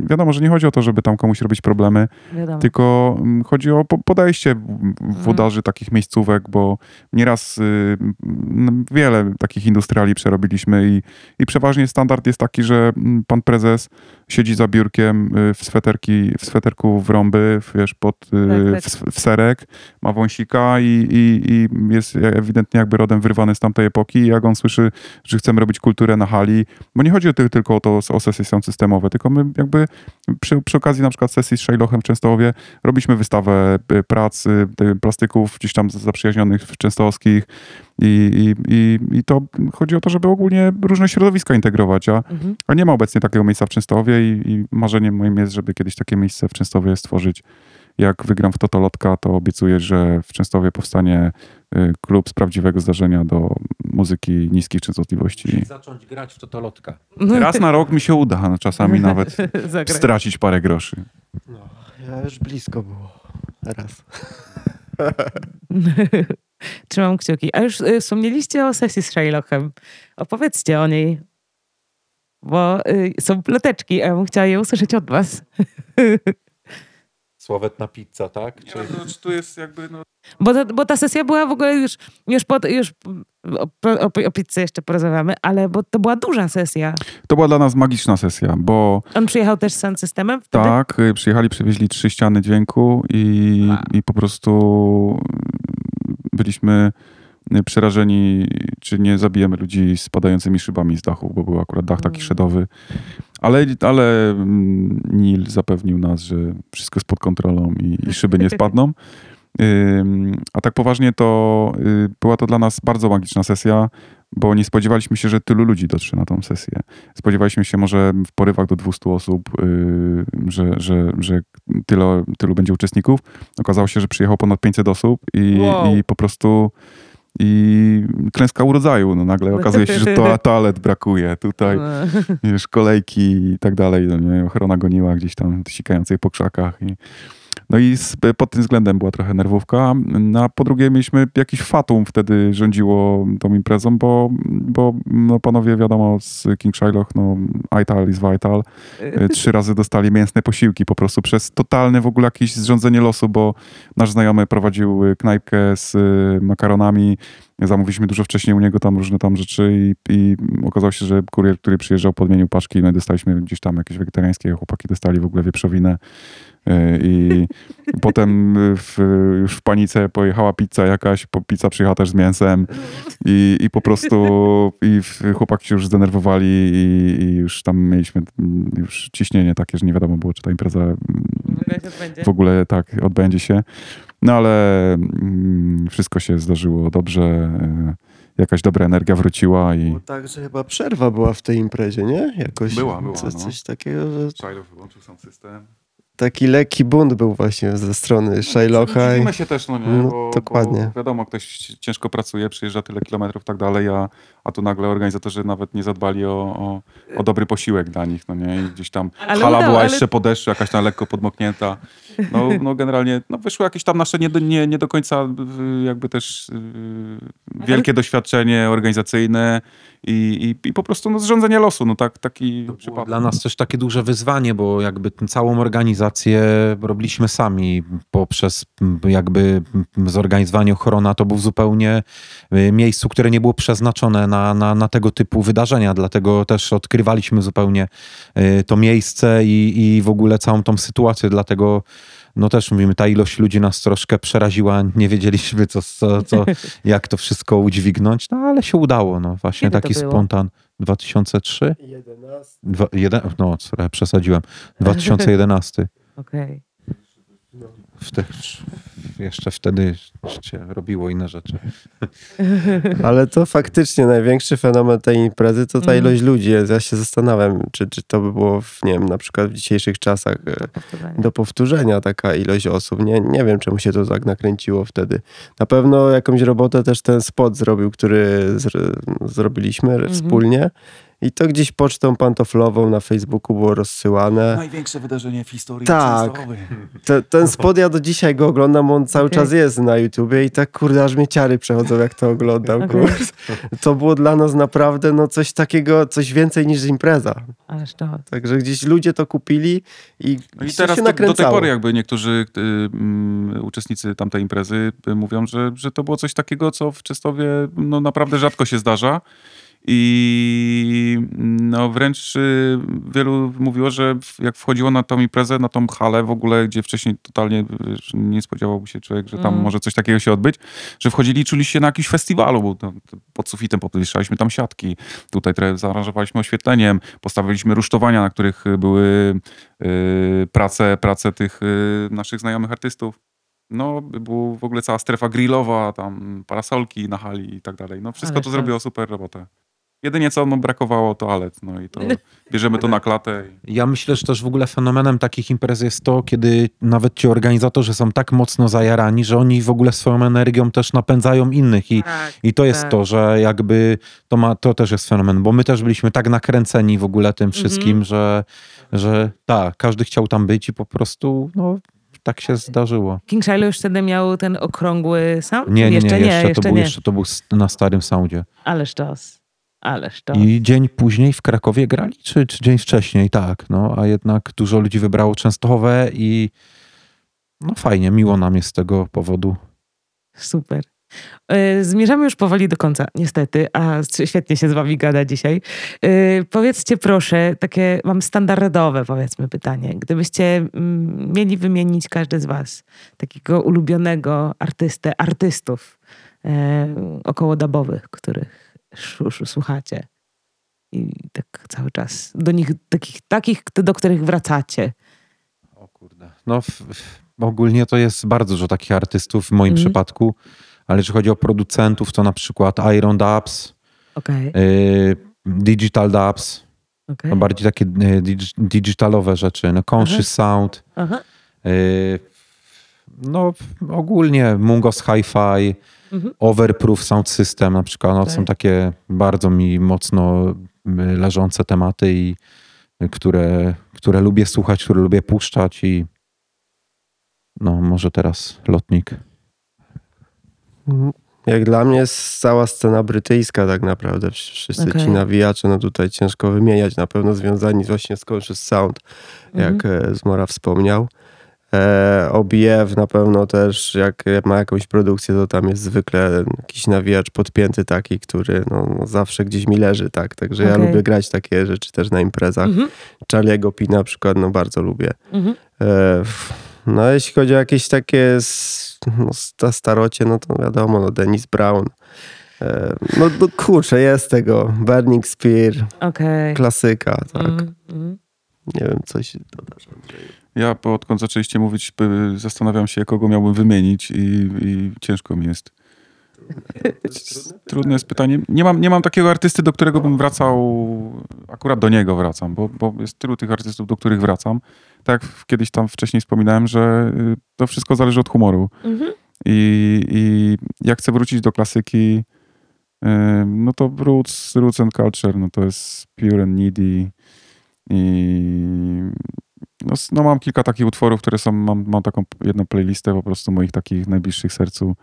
C: Wiadomo, że nie chodzi o to, żeby tam komuś robić problemy,
A: Wiadomo.
C: tylko mm, chodzi o po- podejście w- włodarzy takich miejscówek, bo nieraz y, wiele takich industriali przerobiliśmy i, i przeważnie standard jest taki, że mm, pan prezes siedzi za biurkiem y, w, sweterki, w sweterku w rąby, wiesz, pod, y,
A: Tak, tak.
C: W, w serek, ma wąsika i, i, i jest ewidentnie jakby rodem wyrwany z tamtej epoki i jak on słyszy, że chcemy robić kulturę na hali, bo nie chodzi o ty- tylko o to, o sesje sound systemowe, tylko my jakby przy, przy okazji na przykład sesji z Shailochem w Częstochowie robiliśmy wystawę y, prac y, plastyków gdzieś tam zaprzyjaźnionych w częstochowskich i, i, i, i to chodzi o to, żeby ogólnie różne środowiska integrować, a,
A: Mhm.
C: a nie ma obecnie takiego miejsca w Częstochowie i, i marzeniem moim jest, żeby kiedyś takie miejsce w Częstochowie stworzyć. Jak wygram w Totolotka, to obiecuję, że w Częstowie powstanie klub z prawdziwego zdarzenia do muzyki niskich częstotliwości.
E: zacząć grać w totolotka.
C: Raz na rok mi się uda, no, czasami nawet stracić parę groszy.
D: Ja już blisko było. Raz.
A: Trzymam kciuki. A już y, wspomnieliście o sesji z Shailochem. Opowiedzcie o niej. Bo y, są ploteczki, a ja bym chciała je usłyszeć od was.
E: Sławetna pizza, tak? Czy...
C: tu jest jakby, no...
A: Bo, ta- bo ta sesja była w ogóle już, już, pod, już o, o, o pizzy jeszcze porozmawiamy, ale bo to była duża sesja.
C: To była dla nas magiczna sesja, bo
A: On przyjechał też z sound systemem wtedy?
C: tak, y, przyjechali, przywieźli trzy ściany dźwięku i,
A: Wow.
C: i po prostu byliśmy y, przerażeni, czy nie zabijemy ludzi spadającymi szybami z dachu, bo był akurat dach taki
A: Mm.
C: szedowy. Ale, ale mm, Nil zapewnił nas, że wszystko jest pod kontrolą i, i szyby nie spadną. A tak poważnie to y, była to dla nas bardzo magiczna sesja, bo nie spodziewaliśmy się, że tylu ludzi dotrze na tą sesję. Spodziewaliśmy się może w porywach do 200 osób, y, że, że, że tyle, tylu będzie uczestników. Okazało się, że przyjechało ponad 500 osób i,
A: Wow.
C: i po prostu i klęska urodzaju. No nagle okazuje się, że to, toalet brakuje. Tutaj
A: No.
C: wiesz, kolejki i tak dalej. No, nie? Ochrona goniła gdzieś tam sikającej po krzakach. I, no i z, pod tym względem była trochę nerwówka. No, a po drugie mieliśmy jakiś fatum wtedy rządziło tą imprezą, bo, bo no, panowie wiadomo z King Shiloh, no Ital is vital. Y, Trzy razy dostali mięsne posiłki po prostu przez totalne w ogóle jakieś zrządzenie losu, bo nasz znajomy prowadził knajpkę z makaronami. Zamówiliśmy dużo wcześniej u niego tam różne tam rzeczy i, i okazało się, że kurier, który przyjeżdżał, podmienił paczki. No i dostaliśmy gdzieś tam jakieś wegetariańskie, chłopaki dostali w ogóle wieprzowinę. Y, I potem w, już w panice pojechała pizza jakaś, po, pizza przyjechała też z mięsem i, i po prostu i chłopaki się już zdenerwowali i, i już tam mieliśmy już ciśnienie takie, że nie wiadomo było, czy ta impreza mm, w ogóle tak odbędzie się. No ale mm, wszystko się zdarzyło dobrze. y, Jakaś dobra energia wróciła i...
D: Bo tak, że chyba przerwa była w tej imprezie, nie? Jakoś
C: Była, była,
D: coś,
C: no.
D: coś takiego, że
C: Child wyłączył sam system.
D: taki lekki bunt był właśnie ze strony Shylocka. i-
C: Dziwimy się też, no nie,
D: No,
C: bo,
D: dokładnie.
C: Bo wiadomo, ktoś ciężko pracuje, przyjeżdża tyle kilometrów i tak dalej, a, a tu nagle organizatorzy nawet nie zadbali o, o, o dobry posiłek dla nich, no nie, i gdzieś tam
A: Ale
C: hala
A: udało,
C: była
A: ale-
C: jeszcze po deszczu, jakaś tam lekko podmoknięta. No, no generalnie, no wyszło jakieś tam nasze nie do, nie, nie do końca jakby też y, wielkie doświadczenie organizacyjne i, i, i po prostu no, zrządzenie losu, no tak, taki przypadek.
E: dla nas też takie duże wyzwanie, bo jakby tę całą organizację robiliśmy sami poprzez jakby zorganizowanie ochrona to był w zupełnie y, miejscu, które nie było przeznaczone na, na, na tego typu wydarzenia, dlatego też odkrywaliśmy zupełnie y, to miejsce i, i w ogóle całą tą sytuację, dlatego no też mówimy, ta ilość ludzi nas troszkę przeraziła, nie wiedzieliśmy co, co, co jak to wszystko udźwignąć, no ale się udało, no właśnie
A: Kiedy
E: taki spontan 2003? Dwa, jeden, no, trochę przesadziłem. 2011.
A: Okej.
E: W tych, jeszcze wtedy się robiło inne rzeczy.
D: Ale to faktycznie największy fenomen tej imprezy to ta
A: Mhm.
D: ilość ludzi. Ja się zastanawiam, czy, czy to by było, w, nie wiem, na przykład w dzisiejszych czasach e,
A: Powtórzenie.
D: do powtórzenia taka ilość osób. Nie, nie wiem, czemu się to tak nakręciło wtedy. Na pewno jakąś robotę też ten spot zrobił, który zr zrobiliśmy
A: Mhm.
D: wspólnie. I to gdzieś pocztą pantoflową na Facebooku było rozsyłane.
G: Największe wydarzenie w historii
D: Tak. Te, ten spot ja do dzisiaj go oglądam, on cały
A: Okej.
D: czas jest na YouTubie i tak kurde, aż mnie ciary przechodzą jak to oglądam. Kurde. To było dla nas naprawdę no coś takiego, coś więcej niż impreza.
A: Ależ to.
D: Także gdzieś ludzie to kupili i,
C: No i
D: się
C: teraz to, do tej
D: nakręcało.
C: pory jakby niektórzy y, mm, uczestnicy tamtej imprezy y, mówią, że, że to było coś takiego, co w Czystowie no, naprawdę rzadko się zdarza. I no wręcz y, wielu mówiło, że jak wchodziło na tą imprezę, na tą halę w ogóle, gdzie wcześniej totalnie nie spodziewałby się człowiek, że tam
A: Mm.
C: może coś takiego się odbyć, że wchodzili i czuli się na jakimś festiwalu, bo tam, pod sufitem podwieszaliśmy tam siatki, tutaj trochę zaaranżowaliśmy oświetleniem, postawiliśmy rusztowania, na których były y, prace, prace tych y, naszych znajomych artystów. No, była w ogóle cała strefa grillowa, tam parasolki na hali i tak dalej. No, wszystko
A: Ale
C: to zrobiło super robotę. Jedynie co, no, brakowało toalet, no i to bierzemy to na klatę. I...
E: Ja myślę, że też w ogóle fenomenem takich imprez jest to, kiedy nawet ci organizatorzy są tak mocno zajarani, że oni w ogóle swoją energią też napędzają innych i,
A: Tak.
E: i to jest
A: tak.
E: to, że jakby to, ma, to też jest fenomen, bo my też byliśmy tak nakręceni w ogóle tym wszystkim,
A: Mhm.
E: że, że tak, każdy chciał tam być i po prostu no, tak się zdarzyło.
A: King Shiloh już wtedy miał ten okrągły sound?
E: Nie, nie, nie,
A: jeszcze
E: jeszcze,
A: nie, jeszcze
E: to, był,
A: nie.
E: jeszcze to był na starym soundzie.
A: Ależ czas. Ależ to.
E: I dzień później w Krakowie grali, czy, czy dzień wcześniej? Tak, no, a jednak dużo ludzi wybrało Częstochowę i no fajnie, miło nam jest z tego powodu.
A: Super. E, Zmierzamy już powoli do końca, niestety, a świetnie się z wami gada dzisiaj. E, Powiedzcie proszę, takie mam standardowe powiedzmy pytanie. Gdybyście mm, mieli wymienić każdy z was takiego ulubionego artystę, artystów e, około dabowych, których sz- sz- słuchacie i tak cały czas do nich, takich, takich, do których wracacie.
E: O kurde. No w, w, ogólnie to jest bardzo dużo takich artystów w moim
A: Mhm.
E: przypadku, ale jeżeli chodzi o producentów, to na przykład Iron Dubs,
A: Okej,
E: y, Digital Dubs,
A: okej.
E: no bardziej takie y, dig, digitalowe rzeczy, no Conscious Sound,
A: Aha.
E: y, no ogólnie Mungos Hi-Fi,
A: Mhm.
E: Overproof Sound System na przykład, no, to są
A: Tak.
E: takie bardzo mi mocno y, leżące tematy i y, które, które lubię słuchać, które lubię puszczać i no może teraz lotnik.
D: Jak dla mnie jest cała scena brytyjska tak naprawdę. Wsz- Wszyscy
A: Okej.
D: ci nawijacze, no tutaj ciężko wymieniać, na pewno związani właśnie z Conscious Sound, jak
A: Mhm.
D: e, Zmora wspomniał. E, OBF na pewno też, jak ma jakąś produkcję, to tam jest zwykle jakiś nawijacz podpięty taki, który no, no zawsze gdzieś mi leży, tak. Także ja
A: Okej.
D: lubię grać takie rzeczy też na imprezach.
A: Mhm.
D: Charlie'ego P na przykład, no bardzo lubię.
A: Mhm.
D: E, No jeśli chodzi o jakieś takie no, sta- starocie, no to wiadomo, no Dennis Brown. E, No, no kurczę, jest tego. Burning Spear,
A: Okej.
D: klasyka, tak.
A: Mhm, mhm.
D: Nie wiem, coś dodasz Andrzeju.
C: Ja po odkąd zaczęliście mówić, y, zastanawiam się, kogo miałbym wymienić i, i ciężko mi jest. Trudne jest pytanie. Nie mam, nie mam takiego artysty, do którego bym wracał, akurat do niego wracam, bo, bo jest tylu tych artystów, do których wracam. tak jak kiedyś tam wcześniej wspominałem, że y, to wszystko zależy od humoru.
A: Mhm.
C: I, I jak chcę wrócić do klasyki, y, no to Roots, Roots and Culture, no to jest Pure and Needy. I no, no mam kilka takich utworów, które są, mam, mam taką jedną playlistę po prostu moich takich najbliższych sercu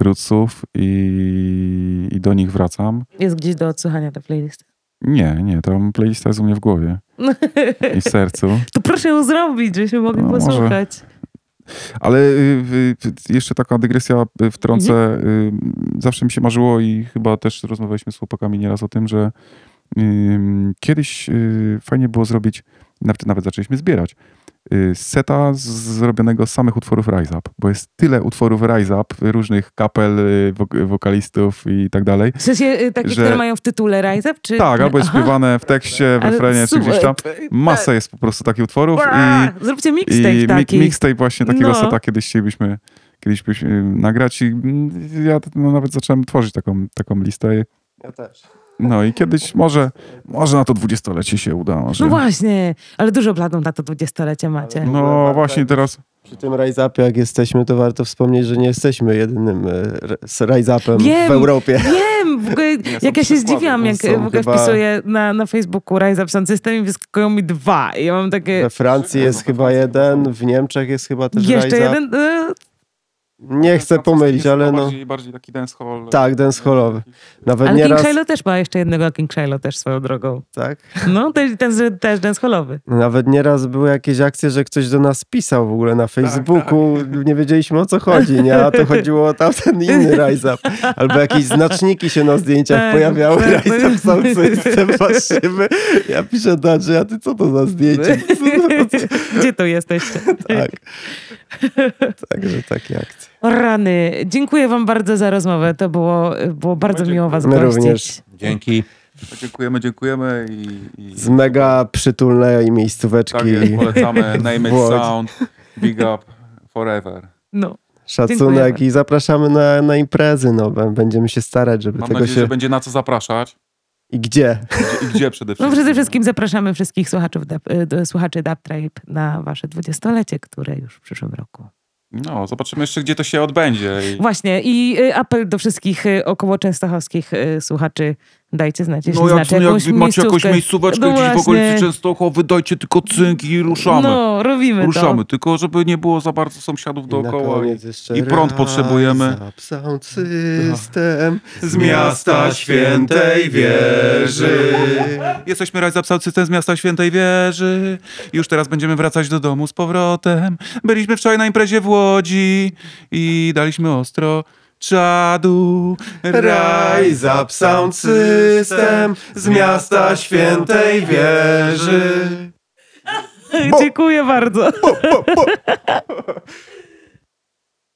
C: Rootsów i, i do nich wracam.
A: Jest gdzieś do odsłuchania ta playlist.
C: Nie, nie, to playlista jest u mnie w głowie i w sercu.
A: To proszę ją zrobić, żebyśmy mogli
C: No, może.
A: posłuchać.
C: Ale y, y, jeszcze taka dygresja y, wtrącę.
A: Mhm.
C: Y, Zawsze mi się marzyło i chyba też rozmawialiśmy z chłopakami nieraz o tym, że kiedyś y, fajnie było zrobić, nawet, nawet zaczęliśmy zbierać, y, seta z, zrobionego z samych utworów Rise Up, bo jest tyle utworów Rise Up, różnych kapel, y, wok- wokalistów i tak dalej.
A: W sensie takie,
C: Że-
A: które mają w tytule Rise Up? Czy...
C: Tak, albo jest
A: Aha.
C: śpiewane w tekście, w refrenie, czy gdzieś tam. Masa jest po prostu takich utworów i
A: Zróbcie mixtape
C: I
A: taki.
C: mixtape właśnie takiego
A: No.
C: seta kiedyś chcielibyśmy kiedyś byśmy nagrać i mm, ja no, nawet zacząłem tworzyć taką, taką listę.
D: Ja też.
C: No i kiedyś może, może na to dwudziestolecie się uda. Może.
A: No właśnie, ale dużo planów na to dwudziestolecie macie.
C: No właśnie teraz,
D: Przy tym Rise Upie, jak jesteśmy, to warto wspomnieć, że nie jesteśmy jedynym e, Rise Upem
A: Wiem.
D: w Europie.
A: Wiem, w ogóle, jak ja się zdziwiłam, jak w ogóle
D: chyba-
A: wpisuję na, na Facebooku Rise Up Sound System i wyskakują mi dwa. I ja mam takie,
D: We Francji jest chyba jeden, w Niemczech jest chyba też
A: jeszcze
D: Rise Up.
A: jeden? E,
D: Nie chcę pomylić, ale no.
C: Bardziej, bardziej taki dancehall.
D: Tak, dancehallowy. Nawet
A: Ale King
D: nieraz...
A: Shiloh też ma jeszcze jednego, King Shiloh też swoją drogą.
D: Tak?
A: No, ten, ten też dancehallowy.
D: Nawet nieraz były jakieś akcje, że ktoś do nas pisał w ogóle na Facebooku. Nie wiedzieliśmy o co chodzi, nie? A to chodziło o tamten inny Rise Up. Albo jakieś znaczniki się na zdjęciach
A: Tak,
D: pojawiały.
A: tak,
D: Rise Up System, patrzymy. Ja piszę do Andrzeja, ty co to za zdjęcie?
A: Gdzie to jesteście?
D: Tak. Także takie akcje.
A: Rany, dziękuję wam bardzo za rozmowę. To było, było bardzo miło was
D: My
A: gościć.
D: również.
E: Dzięki.
C: Dziękujemy, dziękujemy i, i
D: Z mega przytulnej
C: tak
D: miejscóweczki.
C: jest, polecamy. Name it sound, big up, forever.
A: No.
D: Szacunek
A: Dziękujemy.
D: i zapraszamy na, na imprezy. No. Będziemy się starać, żeby
C: Mam
D: tego
C: nadzieję,
D: się...
C: że będzie na co zapraszać
D: I gdzie?
C: i gdzie przede
A: No
C: wszystkim.
A: przede wszystkim zapraszamy wszystkich y, do- słuchaczy Dub Tribe na wasze dwudziestolecie, które już w przyszłym roku.
C: No, zobaczymy jeszcze, gdzie to się odbędzie. I...
A: Właśnie i y, apel do wszystkich y, około częstochowskich y, słuchaczy, dajcie znać, jeśli
G: No jak,
A: znacie
G: no
A: jakąś
G: jak macie jakąś miejscóweczkę
A: No
G: gdzieś w
A: właśnie.
G: okolicy Częstochowy, dajcie tylko cynk i ruszamy.
A: No, robimy
G: ruszamy,
A: to.
G: tylko żeby nie było za bardzo sąsiadów dookoła. I, i prąd potrzebujemy.
D: Sound System
E: Z miasta świętej wieży.
G: Jesteśmy Up Sound System z miasta Świętej Wieży. Już teraz będziemy wracać do domu z powrotem. Byliśmy wczoraj na imprezie w Łodzi i daliśmy ostro czadu.
D: Rise Up Sound System z miasta świętej wieży.
A: Dziękuję bardzo.